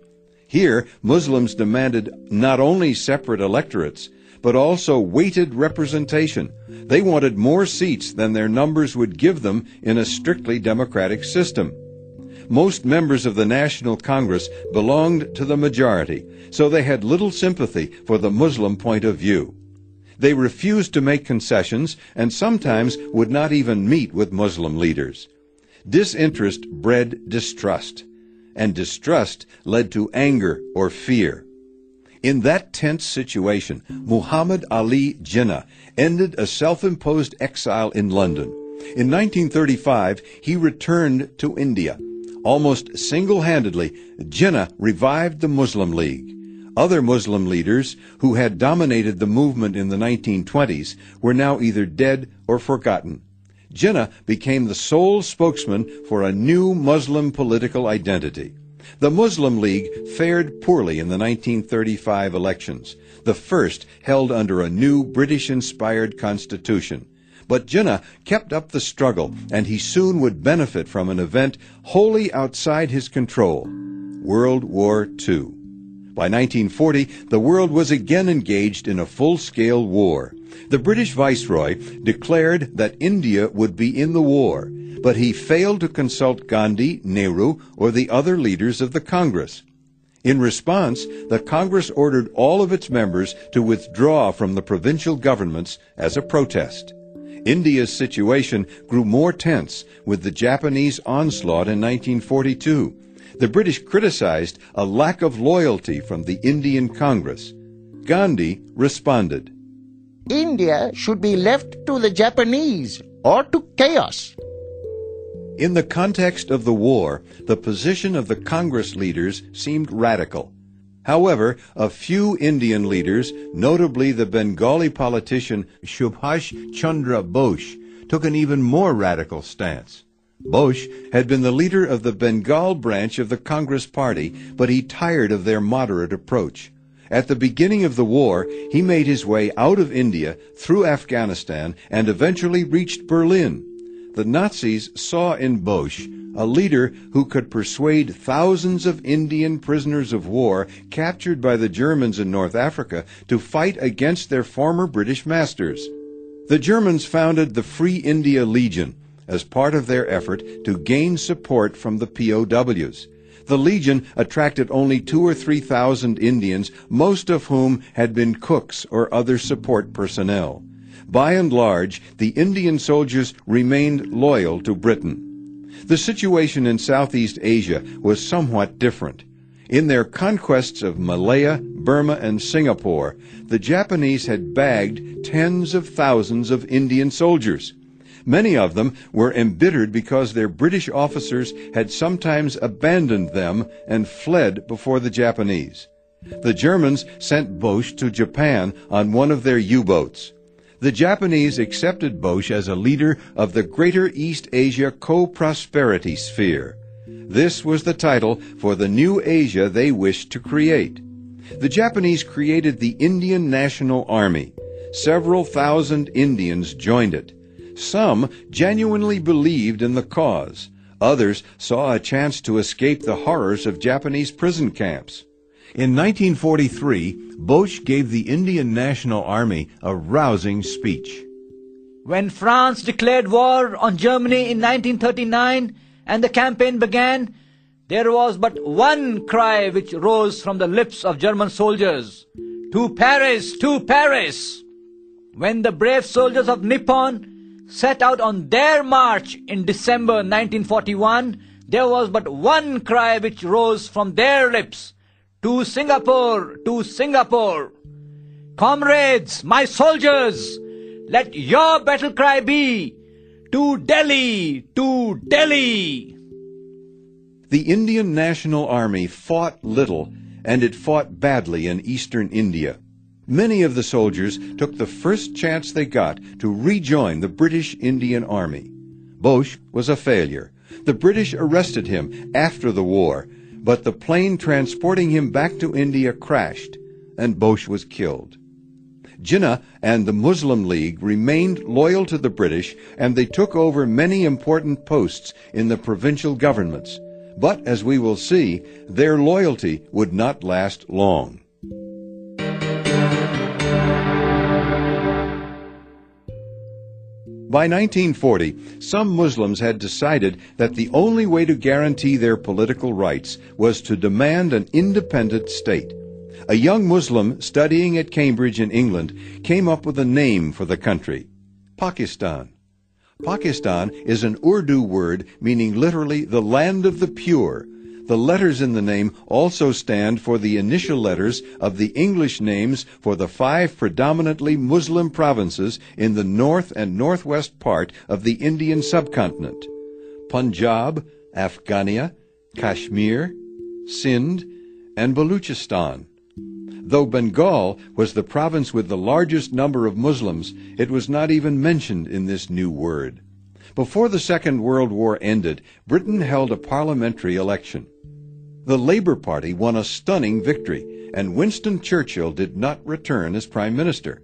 Speaker 1: Here, Muslims demanded not only separate electorates, but also weighted representation. They wanted more seats than their numbers would give them in a strictly democratic system. Most members of the National Congress belonged to the majority, so they had little sympathy for the Muslim point of view. They refused to make concessions and sometimes would not even meet with Muslim leaders. Disinterest bred distrust, and distrust led to anger or fear. In that tense situation, Muhammad Ali Jinnah ended a self-imposed exile in London. In 1935, he returned to India. Almost single-handedly, Jinnah revived the Muslim League. Other Muslim leaders who had dominated the movement in the 1920s were now either dead or forgotten. Jinnah became the sole spokesman for a new Muslim political identity. The Muslim League fared poorly in the 1935 elections, the first held under a new British-inspired constitution. But Jinnah kept up the struggle, and he soon would benefit from an event wholly outside his control World War II. By 1940, the world was again engaged in a full-scale war. The British Viceroy declared that India would be in the war, but he failed to consult Gandhi, Nehru, or the other leaders of the Congress. In response, the Congress ordered all of its members to withdraw from the provincial governments as a protest. India's situation grew more tense with the Japanese onslaught in 1942. The British criticized a lack of loyalty from the Indian Congress. Gandhi responded.
Speaker 4: India should be left to the Japanese or to chaos.
Speaker 1: In the context of the war, the position of the Congress leaders seemed radical. However, a few Indian leaders, notably the Bengali politician Subhash Chandra Bose, took an even more radical stance. Bose had been the leader of the Bengal branch of the Congress Party, but he tired of their moderate approach. At the beginning of the war, he made his way out of India, through Afghanistan, and eventually reached Berlin. The Nazis saw in Bose a leader who could persuade thousands of Indian prisoners of war captured by the Germans in North Africa to fight against their former British masters. The Germans founded the Free India Legion as part of their effort to gain support from the POWs. The Legion attracted only two or three thousand Indians, most of whom had been cooks or other support personnel. By and large, the Indian soldiers remained loyal to Britain. The situation in Southeast Asia was somewhat different. In their conquests of Malaya, Burma, and Singapore, the Japanese had bagged tens of thousands of Indian soldiers. Many of them were embittered because their British officers had sometimes abandoned them and fled before the Japanese. The Germans sent Bose to Japan on one of their U-boats. The Japanese accepted Bose as a leader of the Greater East Asia Co-Prosperity Sphere. This was the title for the new Asia they wished to create. The Japanese created the Indian National Army. Several thousand Indians joined it. Some genuinely believed in the cause. Others saw a chance to escape the horrors of Japanese prison camps. In 1943, Bose gave the Indian National Army a rousing speech.
Speaker 3: When France declared war on Germany in 1939 and the campaign began, there was but one cry which rose from the lips of German soldiers To Paris! To Paris! When the brave soldiers of Nippon set out on their march in December 1941, there was but one cry which rose from their lips to Singapore, to Singapore. Comrades, my soldiers, let your battle cry be to Delhi, to Delhi.
Speaker 1: The Indian National Army fought little, and it fought badly in eastern India. Many of the soldiers took the first chance they got to rejoin the British Indian Army. Bose was a failure. The British arrested him after the war but the plane transporting him back to India crashed, and Bose was killed. Jinnah and the Muslim League remained loyal to the British, and they took over many important posts in the provincial governments. But, as we will see, their loyalty would not last long. By 1940, some Muslims had decided that the only way to guarantee their political rights was to demand an independent state. A young Muslim studying at Cambridge in England came up with a name for the country Pakistan. Pakistan is an Urdu word meaning literally the land of the pure, the letters in the name also stand for the initial letters of the English names for the five predominantly Muslim provinces in the north and northwest part of the Indian subcontinent Punjab, Afghania, Kashmir, Sindh, and Baluchistan. Though Bengal was the province with the largest number of Muslims, it was not even mentioned in this new word. Before the Second World War ended, Britain held a parliamentary election. The Labour Party won a stunning victory, and Winston Churchill did not return as Prime Minister.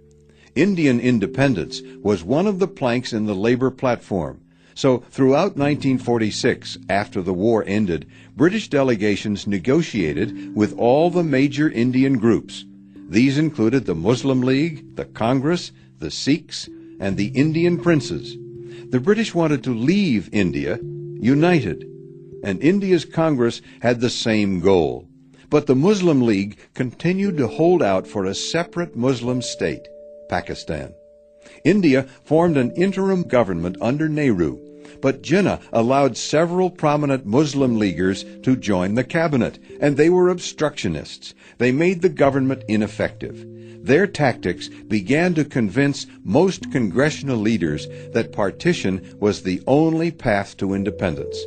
Speaker 1: Indian independence was one of the planks in the Labour platform. So, throughout 1946, after the war ended, British delegations negotiated with all the major Indian groups. These included the Muslim League, the Congress, the Sikhs, and the Indian princes. The British wanted to leave India united and India's Congress had the same goal. But the Muslim League continued to hold out for a separate Muslim state, Pakistan. India formed an interim government under Nehru. But Jinnah allowed several prominent Muslim leaguers to join the cabinet, and they were obstructionists. They made the government ineffective. Their tactics began to convince most congressional leaders that partition was the only path to independence.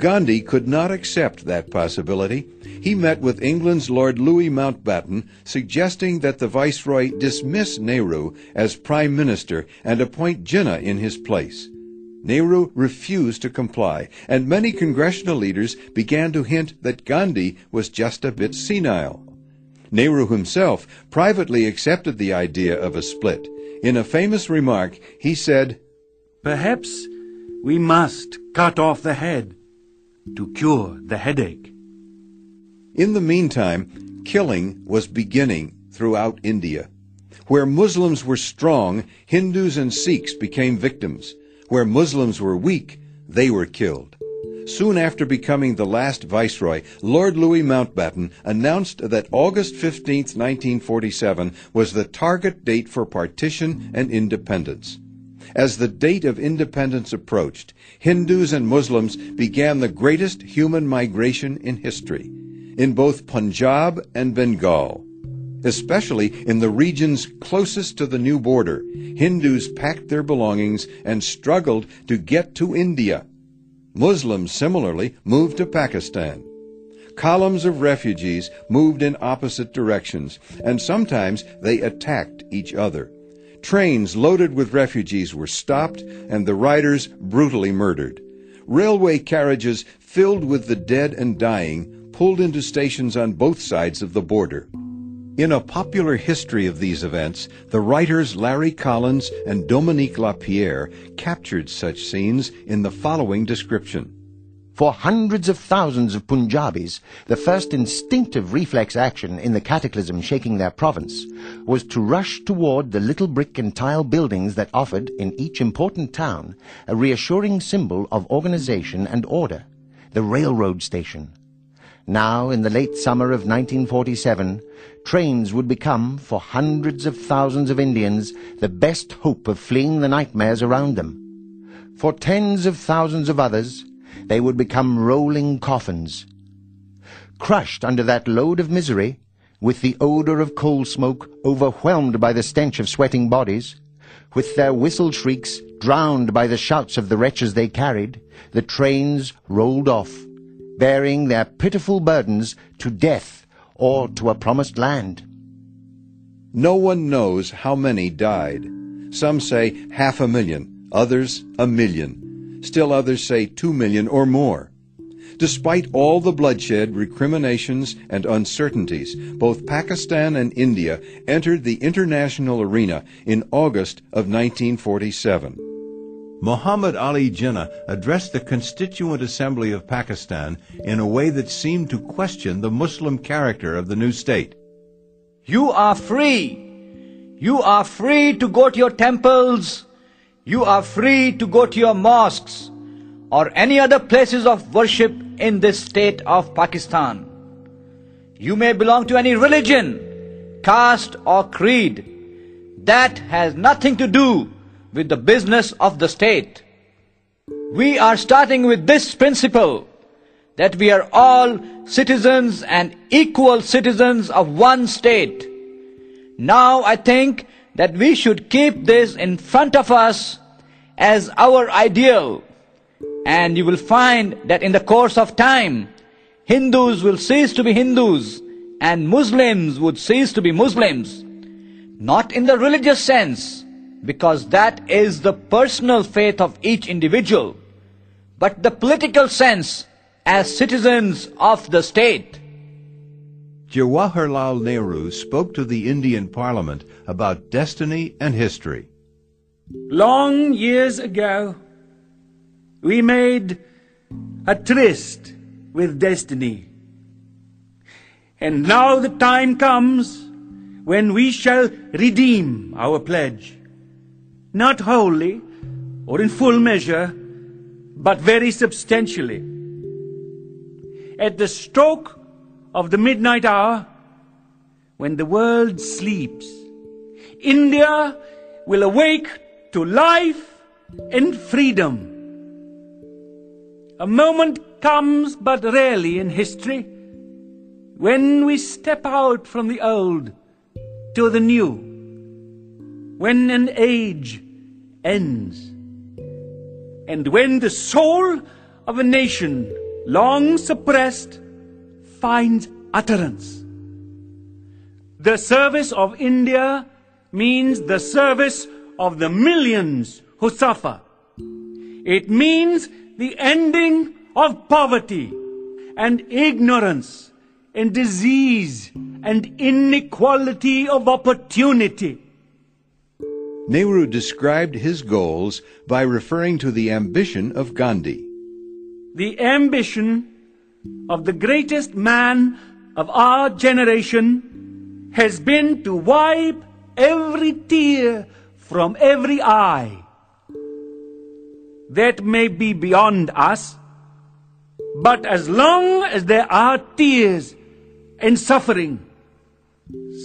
Speaker 1: Gandhi could not accept that possibility. He met with England's Lord Louis Mountbatten, suggesting that the Viceroy dismiss Nehru as Prime Minister and appoint Jinnah in his place. Nehru refused to comply, and many congressional leaders began to hint that Gandhi was just a bit senile. Nehru himself privately accepted the idea of a split. In a famous remark, he said,
Speaker 5: Perhaps we must cut off the head to cure the headache.
Speaker 1: In the meantime, killing was beginning throughout India. Where Muslims were strong, Hindus and Sikhs became victims. Where Muslims were weak, they were killed. Soon after becoming the last viceroy, Lord Louis Mountbatten announced that August 15, 1947 was the target date for partition and independence. As the date of independence approached, Hindus and Muslims began the greatest human migration in history, in both Punjab and Bengal. Especially in the regions closest to the new border, Hindus packed their belongings and struggled to get to India. Muslims similarly moved to Pakistan. Columns of refugees moved in opposite directions, and sometimes they attacked each other. Trains loaded with refugees were stopped, and the riders brutally murdered. Railway carriages filled with the dead and dying pulled into stations on both sides of the border. In a popular history of these events, the writers Larry Collins and Dominique Lapierre captured such scenes in the following description.
Speaker 4: For hundreds of thousands of Punjabis, the first instinctive reflex action in the cataclysm shaking their province was to rush toward the little brick and tile buildings that offered, in each important town, a reassuring symbol of organization and order, the railroad station. Now, in the late summer of 1947, trains would become, for hundreds of thousands of Indians, the best hope of fleeing the nightmares around them. For tens of thousands of others, they would become rolling coffins. Crushed under that load of misery, with the odor of coal smoke overwhelmed by the stench of sweating bodies, with their whistle shrieks drowned by the shouts of the wretches they carried, the trains rolled off bearing their pitiful burdens to death or to a promised land.
Speaker 1: No one knows how many died. Some say half a million, others a million. Still others say two million or more. Despite all the bloodshed, recriminations, and uncertainties, both Pakistan and India entered the international arena in August of 1947. Muhammad Ali Jinnah addressed the Constituent Assembly of Pakistan in a way that seemed to question the Muslim character of the new state.
Speaker 3: You are free. You are free to go to your temples. You are free to go to your mosques or any other places of worship in this state of Pakistan. You may belong to any religion, caste or creed. That has nothing to do with the business of the state. We are starting with this principle that we are all citizens and equal citizens of one state. Now I think that we should keep this in front of us as our ideal. And you will find that in the course of time, Hindus will cease to be Hindus and Muslims would cease to be Muslims. Not in the religious sense, because that is the personal faith of each individual, but the political sense as citizens of the state.
Speaker 1: Jawaharlal Nehru spoke to the Indian Parliament about destiny and history.
Speaker 5: Long years ago, we made a tryst with destiny. And now the time comes when we shall redeem our pledge not wholly or in full measure, but very substantially. At the stroke of the midnight hour, when the world sleeps, India will awake to life and freedom. A moment comes but rarely in history when we step out from the old to the new, when an age ends, and when the soul of a nation long suppressed finds utterance. The service of India means the service of the millions who suffer. It means the ending of poverty and ignorance and disease and inequality of opportunity.
Speaker 1: Nehru described his goals by referring to the ambition of Gandhi.
Speaker 5: The ambition of the greatest man of our generation has been to wipe every tear from every eye. That may be beyond us, but as long as there are tears and suffering,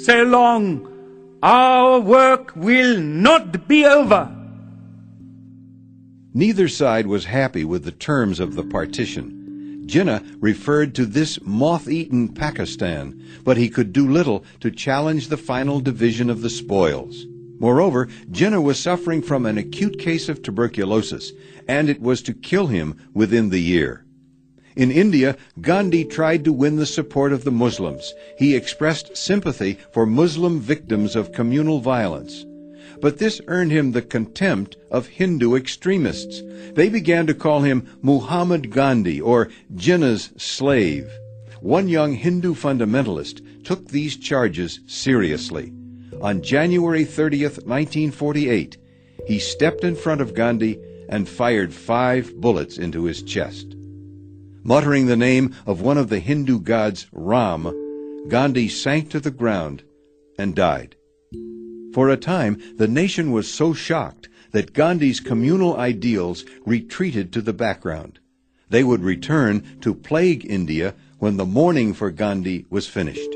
Speaker 5: so long our work will not be over.
Speaker 1: Neither side was happy with the terms of the partition. Jinnah referred to this moth-eaten Pakistan, but he could do little to challenge the final division of the spoils. Moreover, Jinnah was suffering from an acute case of tuberculosis, and it was to kill him within the year. In India, Gandhi tried to win the support of the Muslims. He expressed sympathy for Muslim victims of communal violence. But this earned him the contempt of Hindu extremists. They began to call him Muhammad Gandhi or Jinnah's slave. One young Hindu fundamentalist took these charges seriously. On January 30th, 1948, he stepped in front of Gandhi and fired five bullets into his chest. Muttering the name of one of the Hindu gods, Ram, Gandhi sank to the ground and died. For a time, the nation was so shocked that Gandhi's communal ideals retreated to the background. They would return to plague India when the mourning for Gandhi was finished.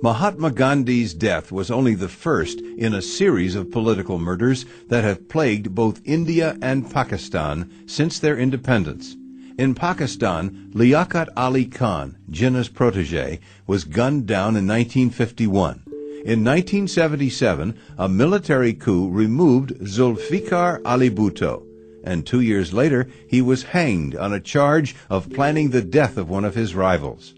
Speaker 1: Mahatma Gandhi's death was only the first in a series of political murders that have plagued both India and Pakistan since their independence. In Pakistan, Liaquat Ali Khan, Jinnah's protege, was gunned down in 1951. In 1977, a military coup removed Zulfikar Ali Bhutto, and two years later he was hanged on a charge of planning the death of one of his rivals.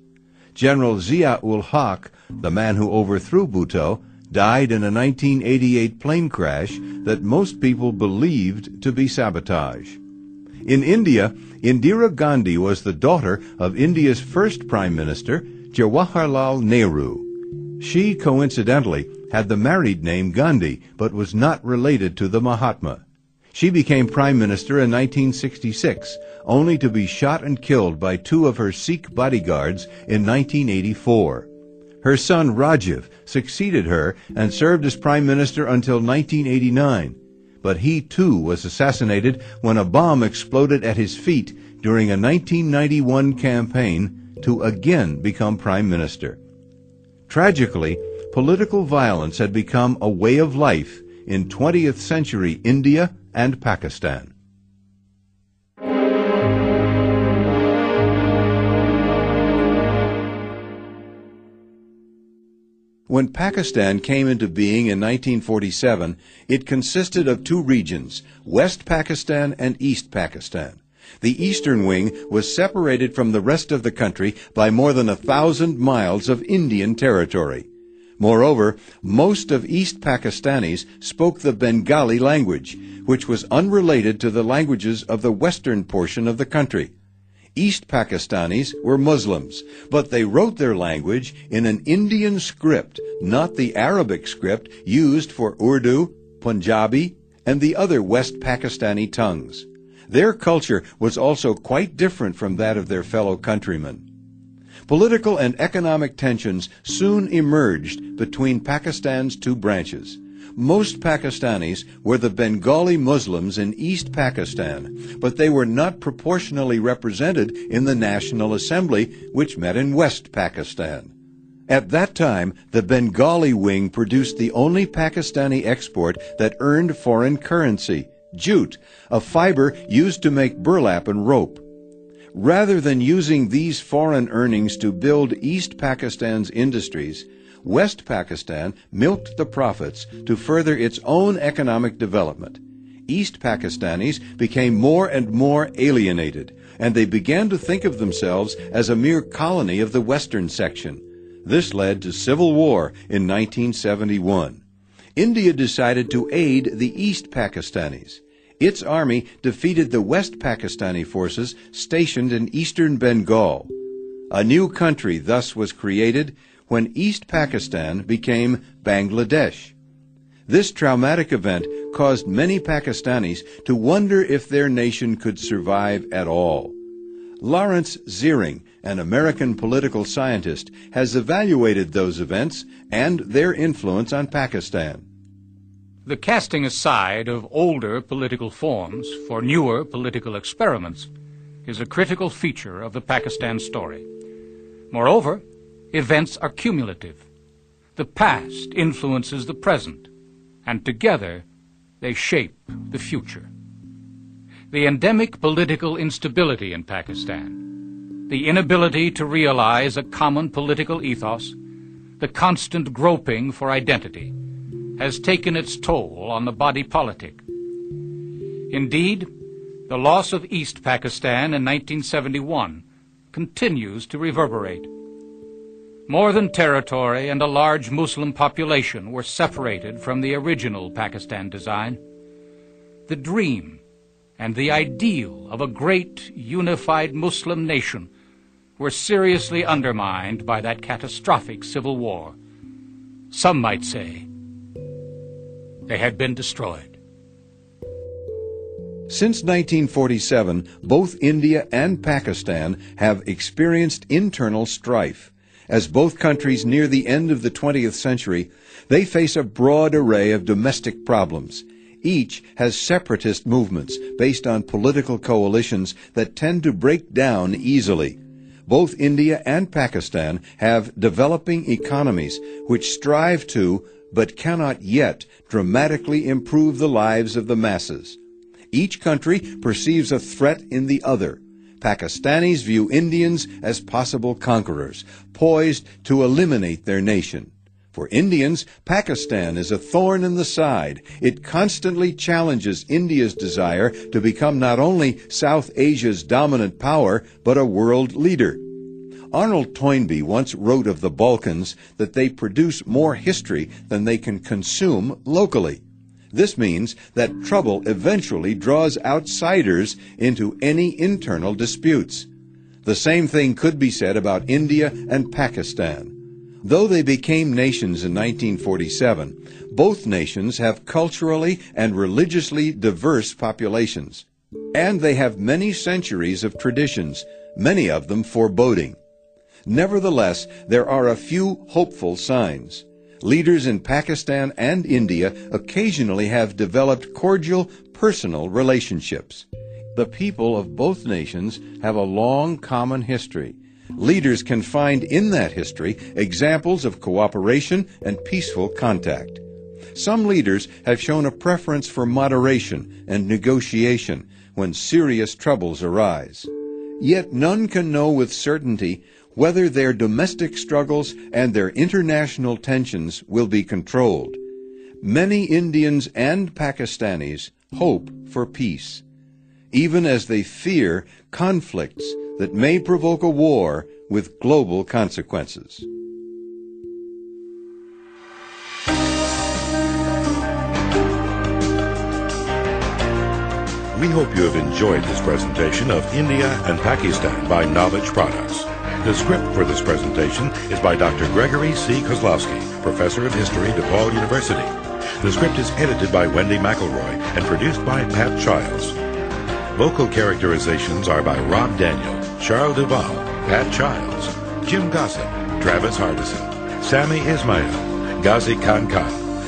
Speaker 1: General Zia-ul Haq, the man who overthrew Bhutto, died in a 1988 plane crash that most people believed to be sabotage. In India, Indira Gandhi was the daughter of India's first Prime Minister, Jawaharlal Nehru. She, coincidentally, had the married name Gandhi, but was not related to the Mahatma. She became Prime Minister in 1966, only to be shot and killed by two of her Sikh bodyguards in 1984. Her son Rajiv succeeded her and served as Prime Minister until 1989, but he too was assassinated when a bomb exploded at his feet during a 1991 campaign to again become Prime Minister. Tragically, political violence had become a way of life in 20th century India and Pakistan. When Pakistan came into being in 1947, it consisted of two regions, West Pakistan and East Pakistan. The eastern wing was separated from the rest of the country by more than a thousand miles of Indian territory. Moreover, most of East Pakistanis spoke the Bengali language, which was unrelated to the languages of the western portion of the country. East Pakistanis were Muslims, but they wrote their language in an Indian script, not the Arabic script used for Urdu, Punjabi, and the other West Pakistani tongues. Their culture was also quite different from that of their fellow countrymen. Political and economic tensions soon emerged between Pakistan's two branches. Most Pakistanis were the Bengali Muslims in East Pakistan, but they were not proportionally represented in the National Assembly, which met in West Pakistan. At that time, the Bengali wing produced the only Pakistani export that earned foreign currency, jute, a fiber used to make burlap and rope. Rather than using these foreign earnings to build East Pakistan's industries, West Pakistan milked the profits to further its own economic development. East Pakistanis became more and more alienated, and they began to think of themselves as a mere colony of the western section. This led to civil war in 1971. India decided to aid the East Pakistanis. Its army defeated the West Pakistani forces stationed in eastern Bengal. A new country thus was created when East Pakistan became Bangladesh. This traumatic event caused many Pakistanis to wonder if their nation could survive at all. Lawrence Ziring, an American political scientist, has evaluated those events and their influence on Pakistan.
Speaker 7: The casting aside of older political forms for newer political experiments is a critical feature of the Pakistan story. Moreover, events are cumulative. The past influences the present, and together they shape the future. The endemic political instability in Pakistan, the inability to realize a common political ethos, the constant groping for identity, has taken its toll on the body politic. Indeed, the loss of East Pakistan in 1971 continues to reverberate. More than territory and a large Muslim population were separated from the original Pakistan design. The dream and the ideal of a great unified Muslim nation were seriously undermined by that catastrophic civil war. Some might say they had been destroyed.
Speaker 1: Since 1947, both India and Pakistan have experienced internal strife. As both countries near the end of the 20th century, they face a broad array of domestic problems. Each has separatist movements based on political coalitions that tend to break down easily. Both India and Pakistan have developing economies which strive to but cannot yet dramatically improve the lives of the masses. Each country perceives a threat in the other. Pakistanis view Indians as possible conquerors, poised to eliminate their nation. For Indians, Pakistan is a thorn in the side. It constantly challenges India's desire to become not only South Asia's dominant power, but a world leader. Arnold Toynbee once wrote of the Balkans that they produce more history than they can consume locally. This means that trouble eventually draws outsiders into any internal disputes. The same thing could be said about India and Pakistan. Though they became nations in 1947, both nations have culturally and religiously diverse populations. And they have many centuries of traditions, many of them foreboding. Nevertheless, there are a few hopeful signs. Leaders in Pakistan and India occasionally have developed cordial personal relationships. The people of both nations have a long common history. Leaders can find in that history examples of cooperation and peaceful contact. Some leaders have shown a preference for moderation and negotiation when serious troubles arise. Yet none can know with certainty whether their domestic struggles and their international tensions will be controlled. Many Indians and Pakistanis hope for peace, even as they fear conflicts that may provoke a war with global consequences.
Speaker 8: We hope you have enjoyed this presentation of India and Pakistan by Knowledge Products. The script for this presentation is by Dr. Gregory C. Kozlowski, Professor of History, DePaul University. The script is edited by Wendy McElroy and produced by Pat Childs. Vocal characterizations are by Rob Daniel, Charles Duval, Pat Childs, Jim Gossett, Travis Hardison, Sammy Ismail, Ghazi Khan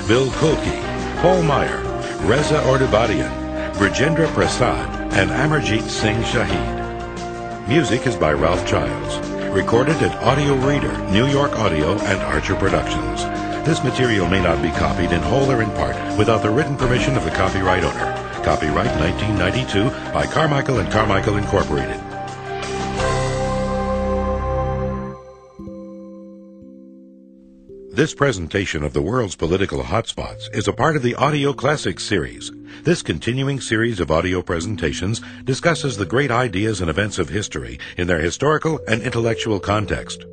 Speaker 8: Bill Kulki, Paul Meyer, Reza Ordubadian, Brigendra Prasad, and Amarjit Singh Shahid. Music is by Ralph Childs. Recorded at Audio Reader, New York Audio, and Archer Productions. This material may not be copied in whole or in part without the written permission of the copyright owner. Copyright 1992 by Carmichael and Carmichael Incorporated. This presentation of the world's political hotspots is a part of the Audio Classics series. This continuing series of audio presentations discusses the great ideas and events of history in their historical and intellectual context.